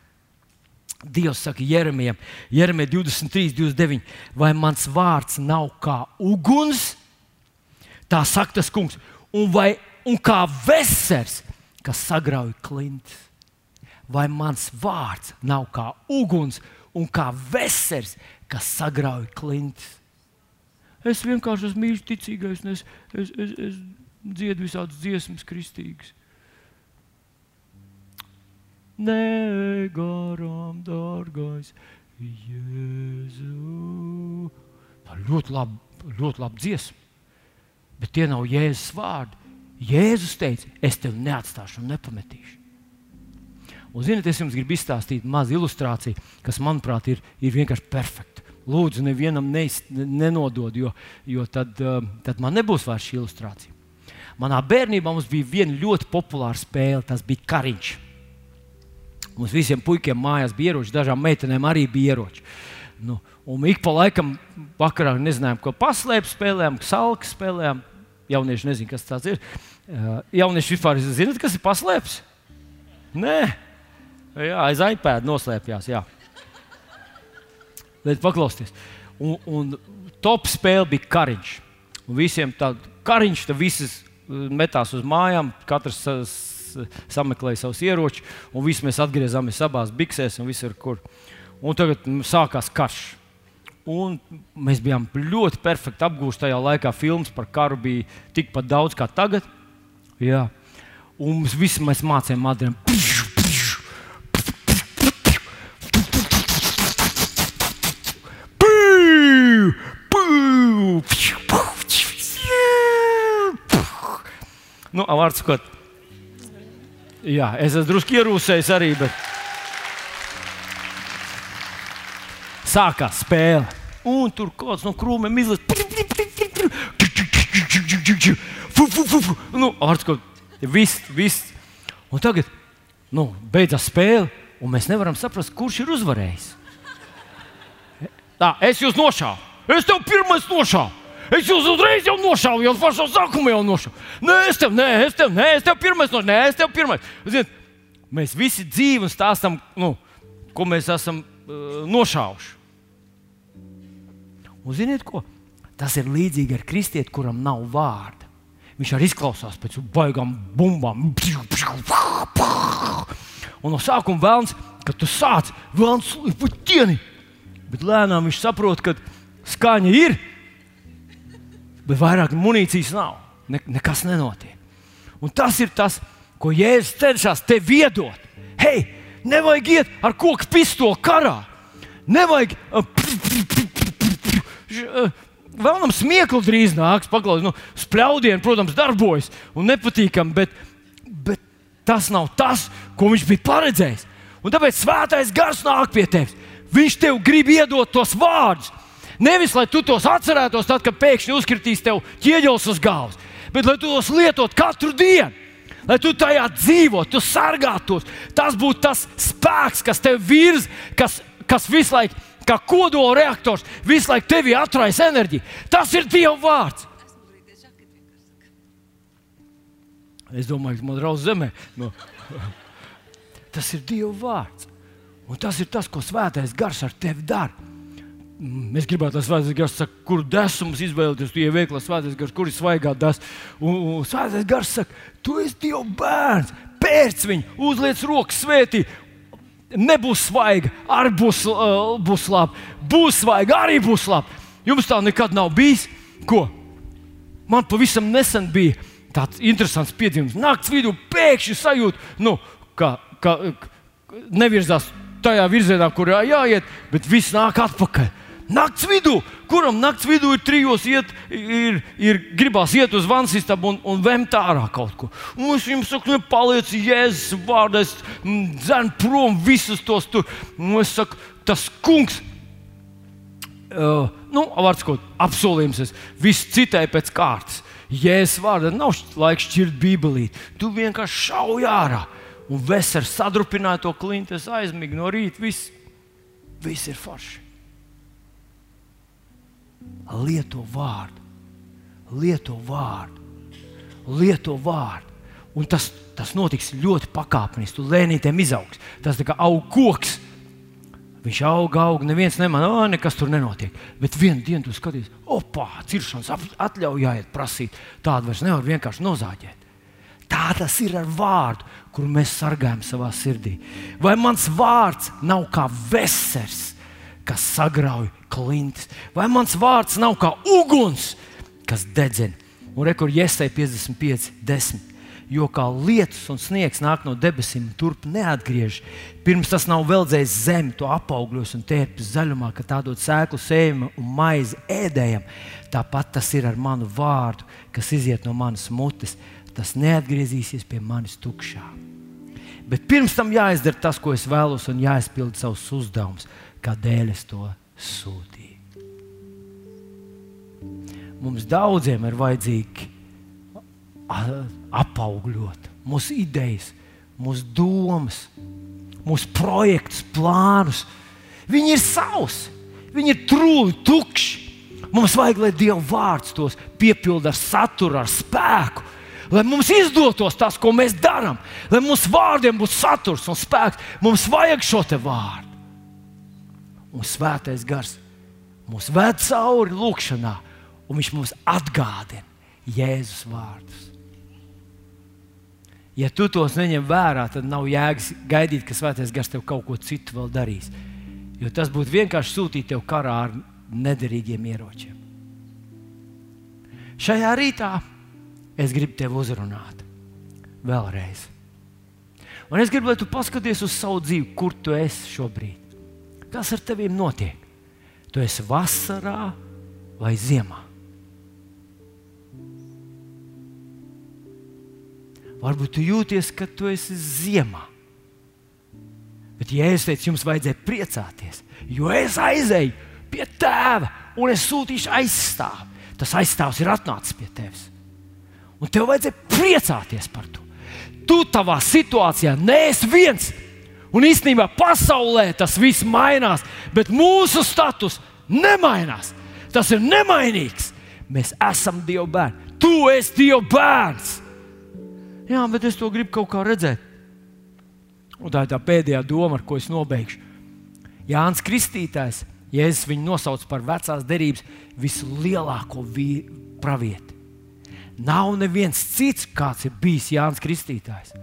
Dievs saka, Jeremijam, Jeremija 23, 29, vai mans vārds nav kā uguns? Tā saka tas kungs, un, vai, un kā vesels, kas sagrauj klintis. Vai mans vārds nav kā uguns un kā vesels, kas sagrauj klintis? Es vienkārši esmu mīļš, ticīgais, un es, es, es, es dziedu visādas dziesmas, kristīgas. Nē, garām, dārgais, Jēzu. Tā ļoti laba, ļoti laba dziesma, bet tie nav Jēzus vārdi. Jēzus teica, es tevi neatstāšu un nepametīšu. Un, ziniet, es jums gribu izstāstīt mazu ilustrāciju, kas, manuprāt, ir, ir vienkārši perfekta. Lūdzu, nevienam neiz, nenodod, jo, jo tad, uh, tad man nebūs vairs šī ilustrācija. Manā bērnībā mums bija viena ļoti populāra spēle, tas bija kariņš. Mums visiem puikiem mājās bija ieroči, dažām meitenēm arī bija ieroči. Nu, un ik pa laikam, vakarā nezinājām, ko paslēpt, spēlējām, salku spēlējām. Jaunieši nezina, kas tas ir. Jaunieši vispār zinat, kas ir paslēpts? Nē, jā, aiz iPad noslēpjās. Jā. Bet paklausieties, un, un top spēle bija kariņš. Un visiem tāds kariņš, tad visas metās uz mājām, katrs sameklēja savus ieročus, un visi mēs atgriezāmies abās biksēs, un viss ir kur. Un tagad sākās karš. Un mēs bijām ļoti perfekti apgūti tajā laikā. Filmas par karu bija tikpat daudz kā tagad. Jā. Un mēs visi mēs mācījām Madriem. Nu, vārds sakot, jā, es esmu drusku ierūsējis arī. Bet... Sākās spēle. Un tur kaut kāds no krūmiem izlaiž. Nu, Arskot, viss, viss. Un tagad nu, beidzās spēle, un mēs nevaram saprast, kurš ir uzvarējis. Tā, es jūs nošāvu. Es tev pirmais nošāvu. Es jūs uzreiz jau nošāvu, jau pašā sākumā jau nošāvu. Nē, es tev, nē, es tev, nē, es tev pirmais nošāvu, nē, es tev pirmais. Ziniet, mēs visi dzīvi stāstām, nu, ko mēs esam uh, nošāvuši. Un ziniet, ko? Tas ir līdzīgi ar kristieti, kuram nav vārda. Viņš arī izklausās pēc baigām bumbām. Un no sākuma vēlams, kad tu sāc vēlams ķieni. Bet lēnām viņš saprot, ka skaņa ir, bet vairāk munīcijas nav. Ne, nekas nenotiek. Un tas ir tas, ko Jēzus cenšas tev iedot. Hei, nevajag iet ar koku pistoli karā. Nevajag. Vēlam smieklu drīz nāks, paklausīt, nu, spļaudienu, protams, darbojas un nepatīkami, bet, bet tas nav tas, ko viņš bija paredzējis. Un tāpēc svētais gars nāk pie tevis. Viņš tev grib iedot tos vārdus. Nevis lai tu tos atcerētos, tad, kad pēkšņi uzkritīs tev ķieģelis uz galvas, bet lai tu tos lietot katru dienu. Lai tu tajā dzīvo, tu sargātos. Tas būtu tas spēks, kas tev virza, kas, kas visu laiku kā kodola reaktors, visu laiku tevi atraisa enerģiju. Tas ir Dieva vārds. Es domāju, ka man draudz zemē. No. Tas ir Dieva vārds. Un tas ir tas, ko svētais gars ar tevi dara. Mēs gribētu, lai svētais gars saka, kur desums izvēlēties, tu ieveikli svētais gars, kur ir svaigā des. Un, svētais gars saka, tu esi Dieva bērns, pēc viņa uzliec rokas svētī nebūs svaiga, arī būs, uh, būs labi. Būs svaiga, arī būs labi. Jums tā nekad nav bijis. Ko? Man pavisam nesen bija tāds interesants piedzīvums. Nakts vidū pēkšņi sajūta, nu, ka, ka nevirzās tajā virzienā, kurā jāiet, bet viss nāk atpakaļ. Nakts vidū, kuram nakts vidū ir trijos, iet, ir, ir gribās iet uz vannas istabu un, un vemt ārā kaut ko. Un es jums saku, nepaliec Jēzus vārdā, es dzēnu prom visus tos tur. Un es saku, tas kungs, uh, nu, vārds kaut apsolījums, es visu citēju pēc kārtas. Jēzus vārdā nav laiks šķirt bībelī. Tu vienkārši šauj ārā un ves ar sadrupināto klinti, es aizmigu no rīta, viss, viss ir forši lieto vārdu, lieto vārdu, lieto vārdu. Un tas, tas notiks ļoti pakāpeniski. Tu lēnītēm izaugs. Tas kā aug koks. Viņš aug, aug, neviens nemanā, oh, nekas tur nenotiek. Bet vienā dienā tu skaties, opā, ciršanas atļauj jāiet prasīt. Tādu vairs nevar vienkārši nozāģēt. Tā tas ir ar vārdu, kuru mēs sargājam savā sirdī. Vai mans vārds nav kā vesels, kas sagrauj klintis. Vai mans vārds nav kā uguns, kas dedzina? Un rekur iesai 55, 10. Jo kā lietus un sniegs nāk no debesīm, turp neatgriež. Pirms tas nav veldzējis zemi, to apaugļos un tērpjas zaļumā, ka tā dod sēklu sējumu un maizi ēdējam. Tāpat tas ir ar manu vārdu, kas iziet no manas mutes. Tas neatgriezīsies pie manis tukšā. Bet pirms tam jāizdara tas, ko es vēlos, un jāizpild savus uzdevumus kādēļ es to sūtīju. Mums daudziem ir vajadzīgi apaugļot mūsu idejas, mūsu domas, mūsu projektus, plānus. Viņi ir sausi, viņi ir trūli, tukši. Mums vajag, lai Dieva vārds tos piepilda ar saturu, ar spēku. Lai mums izdotos tas, ko mēs darām, lai mūsu vārdiem būtu saturs un spēks, mums vajag šo vārdu un svētais gars mūs ved cauri lūkšanā, un viņš mums atgādina Jēzus vārdus. Ja tu tos neņem vērā, tad nav jēgas gaidīt, ka svētais gars tev kaut ko citu vēl darīs. Jo tas būtu vienkārši sūtīt tev karā ar nederīgiem ieročiem. Šajā rītā es gribu tevi uzrunāt vēlreiz. Un es gribu, lai tu paskaties uz savu dzīvi, kur tu esi šobrīd. Kas ar tevi notiek? Tu esi vasarā vai ziemā? Varbūt tu jūties, ka tu esi ziemā. Bet, ja es teicu, jums vajadzēja priecāties, jo es aizēju pie tēva un es sūtīšu aizstāvu, tas aizstāvs ir atnācis pie tevis. Un tev vajadzēja priecāties par to. Tu savā situācijā neesi viens. Un īstenībā pasaulē tas viss mainās, bet mūsu status nemainās. Tas ir nemainīgs. Mēs esam Dieva bērni. Tu esi Dieva bērns. Jā, bet es to gribu kaut kā redzēt. Un tā ir tā pēdējā doma, ar ko es nobeigšu. Jānis Kristītājs, Jēzus viņu nosauc par vecās derības vislielāko pravieti. Nav neviens cits, kāds ir bijis Jānis Kristītājs.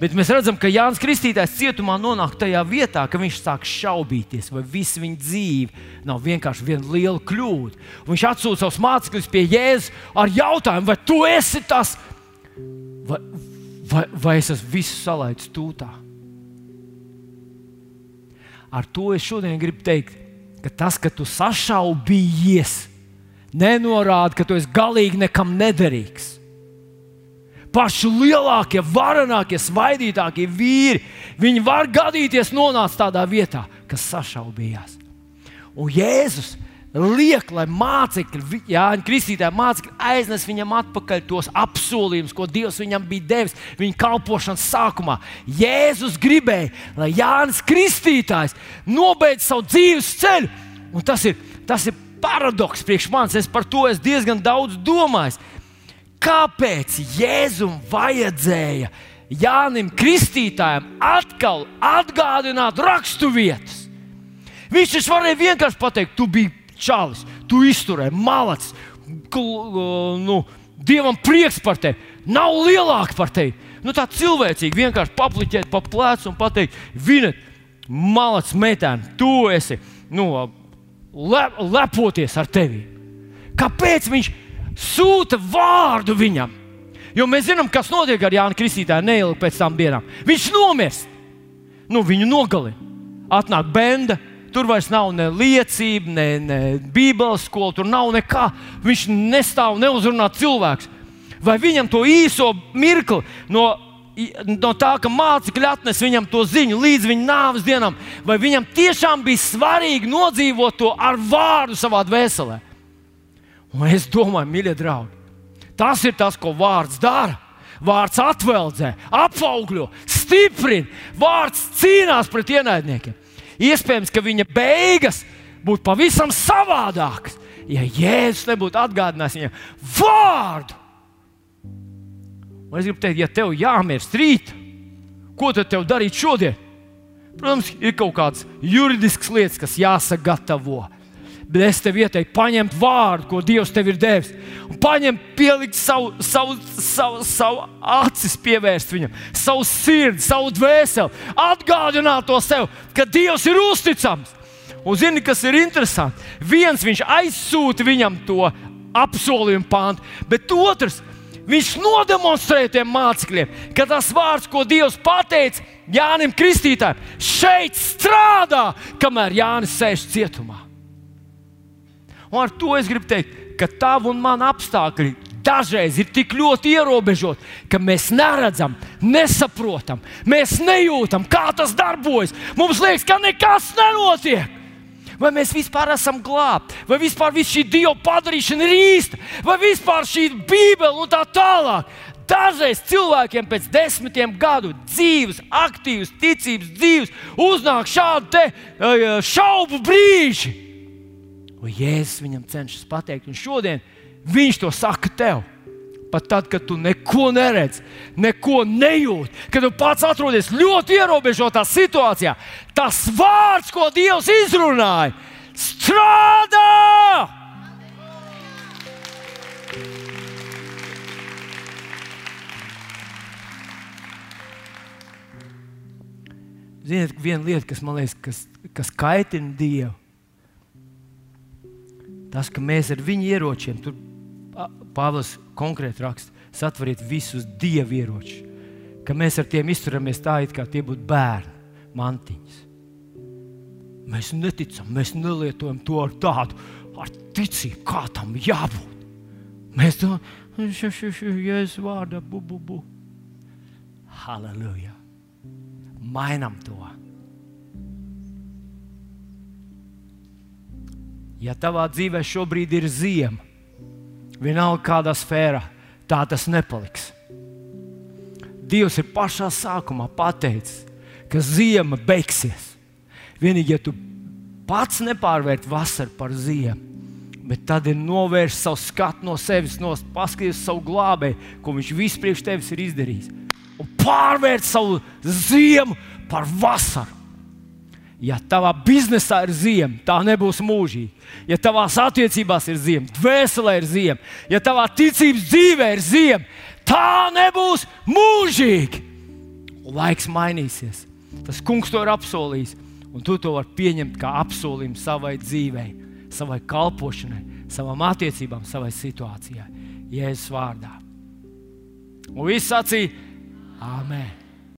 Bet mēs redzam, ka Jānis Kristītājs cietumā nonāk tajā vietā, ka viņš sāk šaubīties, vai visa viņa dzīve nav vienkārši viena liela kļūda. Viņš atsūta savus mācekļus pie Jēzus ar jautājumu, vai tu esi tas, vai, vai, vai es esmu visu salaidis tūtā. Ar to es šodien gribu teikt, ka tas, ka tu sašaubījies, nenorāda, ka tu esi galīgi nekam nederīgs. Paši lielākie, varenākie, svaidītākie vīri, viņi var gadīties nonākt tādā vietā, kas sašaubījās. Un Jēzus liek, lai mācekļi, Jānis Kristītāja mācekļi aiznes viņam atpakaļ tos apsolījumus, ko Dievs viņam bija devis viņa kalpošanas sākumā. Jēzus gribēja, lai Jānis Kristītājs nobeidz savu dzīves ceļu. Un tas ir, tas ir paradoks priekš manis. Es par to esmu diezgan daudz domājis. Kāpēc Jēzum vajadzēja Jānim Kristītājam atkal atgādināt raksturvietas? Viņš taču varēja vienkārši pateikt, tu biji čalis, tu izturēji, malacis. Nu, Dievam prieks par tevi, nav lielāka par tevi. Nu, tā cilvēcīgi vienkārši papliķēt pa plecu un pateikt, Vinet, malacis metēni, tu esi nu, le, lepoties ar tevi. Kāpēc viņš sūta vārdu viņam? Jo mēs zinām, kas notiek ar Jānu Kristītāju neilgi pēc tam dienām. Viņš nomirst, nu, viņu nogalina. Atnāk benda, Tur vairs nav ne liecība, ne, ne bībeles skola, tur nav nekā. Viņš nestāv neuzrunā cilvēks. Vai viņam to īso mirkli no, no tā, ka mācekļi atnes viņam to ziņu līdz viņa nāves dienām, vai viņam tiešām bija svarīgi nodzīvot to ar vārdu savā dvēselē? Un es domāju, mīļie draugi, tas ir tas, ko vārds dara. Vārds atveldzē, apaugļo, stiprina, vārds cīnās pret ienaidniekiem. Iespējams, ka viņa beigas būtu pavisam savādākas, ja Jēzus nebūtu atgādinājis viņam vārdu. Un es gribu teikt, ja tev jāmirst rīt, ko tad tev darīt šodien? Protams, ir kaut kādas juridiskas lietas, kas jāsagatavo. Bet es tev ieteiktu, paņemt vārdu, ko Dievs tev ir devis, un paņemt, pielikt savu, savu, savu, savu acis, pievērst viņam, savu sirdi, savu dvēseli, atgādināt to sev, ka Dievs ir uzticams. Un zini, kas ir interesanti? Viens viņš aizsūta viņam to apsolījumu pāntu, bet otrs viņš nodemonstrēja tiem mācekļiem, ka tas vārds, ko Dievs pateica Jānim Kristītājam, šeit strādā, kamēr Jānis sēž cietumā. Un ar to es gribu teikt, ka tavu un manu apstākļi dažreiz ir tik ļoti ierobežoti, ka mēs neredzam, nesaprotam, mēs nejūtam, kā tas darbojas. Mums liekas, ka nekas nenotiek. Vai mēs vispār esam glābti, vai vispār šī dieva padarīšana ir īsta, vai vispār šī Bībele un tā tālāk. Dažreiz cilvēkiem pēc desmitiem gadu dzīves, aktīvas, ticības dzīves, uznāk šādi šaubu brīži. Un Jēzus viņam cenšas pateikt, un šodien viņš to saka tev. Pat tad, kad tu neko neredzi, neko nejūti, kad tu pats atrodies ļoti ierobežotā situācijā, tas vārds, ko Dievs izrunāja, strādā! Ziniet, viena lieta, kas man liekas, kas, kas kaitina Dievu, Tas, ka mēs ar viņu ieročiem, tur Pāvils konkrēti raksta, satveriet visus dievu ieročus, ka mēs ar tiem izturamies tā, it kā tie būtu bērni mantiņas. Mēs neticam, mēs nelietojam to ar tādu ar ticību, kā tam jābūt. Mēs to jēzus vārdā, bu, bu, bu. Halleluja! Mainam to! Ja tavā dzīvē šobrīd ir ziema, vienalga kādā sfērā, tā tas nepaliks. Dievs ir pašā sākumā pateicis, ka ziema beigsies. Vienīgi, ja tu pats nepārvērt vasaru par ziemu, bet tad ir novērst savu skatu no sevis, no paskatīties savu glābēju, ko viņš visu priekš tevis ir izdarījis, un pārvērt savu ziemu par vasaru. Ja tavā biznesā ir ziema, tā nebūs mūžīga. Ja tavās attiecībās ir ziema, dvēselē ir ziema, ja tavā ticības dzīvē ir ziema, tā nebūs mūžīga. Laiks mainīsies. Tas kungs to ir apsolījis, un tu to vari pieņemt kā apsolījumu savai dzīvei, savai kalpošanai, savām attiecībām, savai situācijai. Jēzus vārdā. Un viss sacīja, Āmen!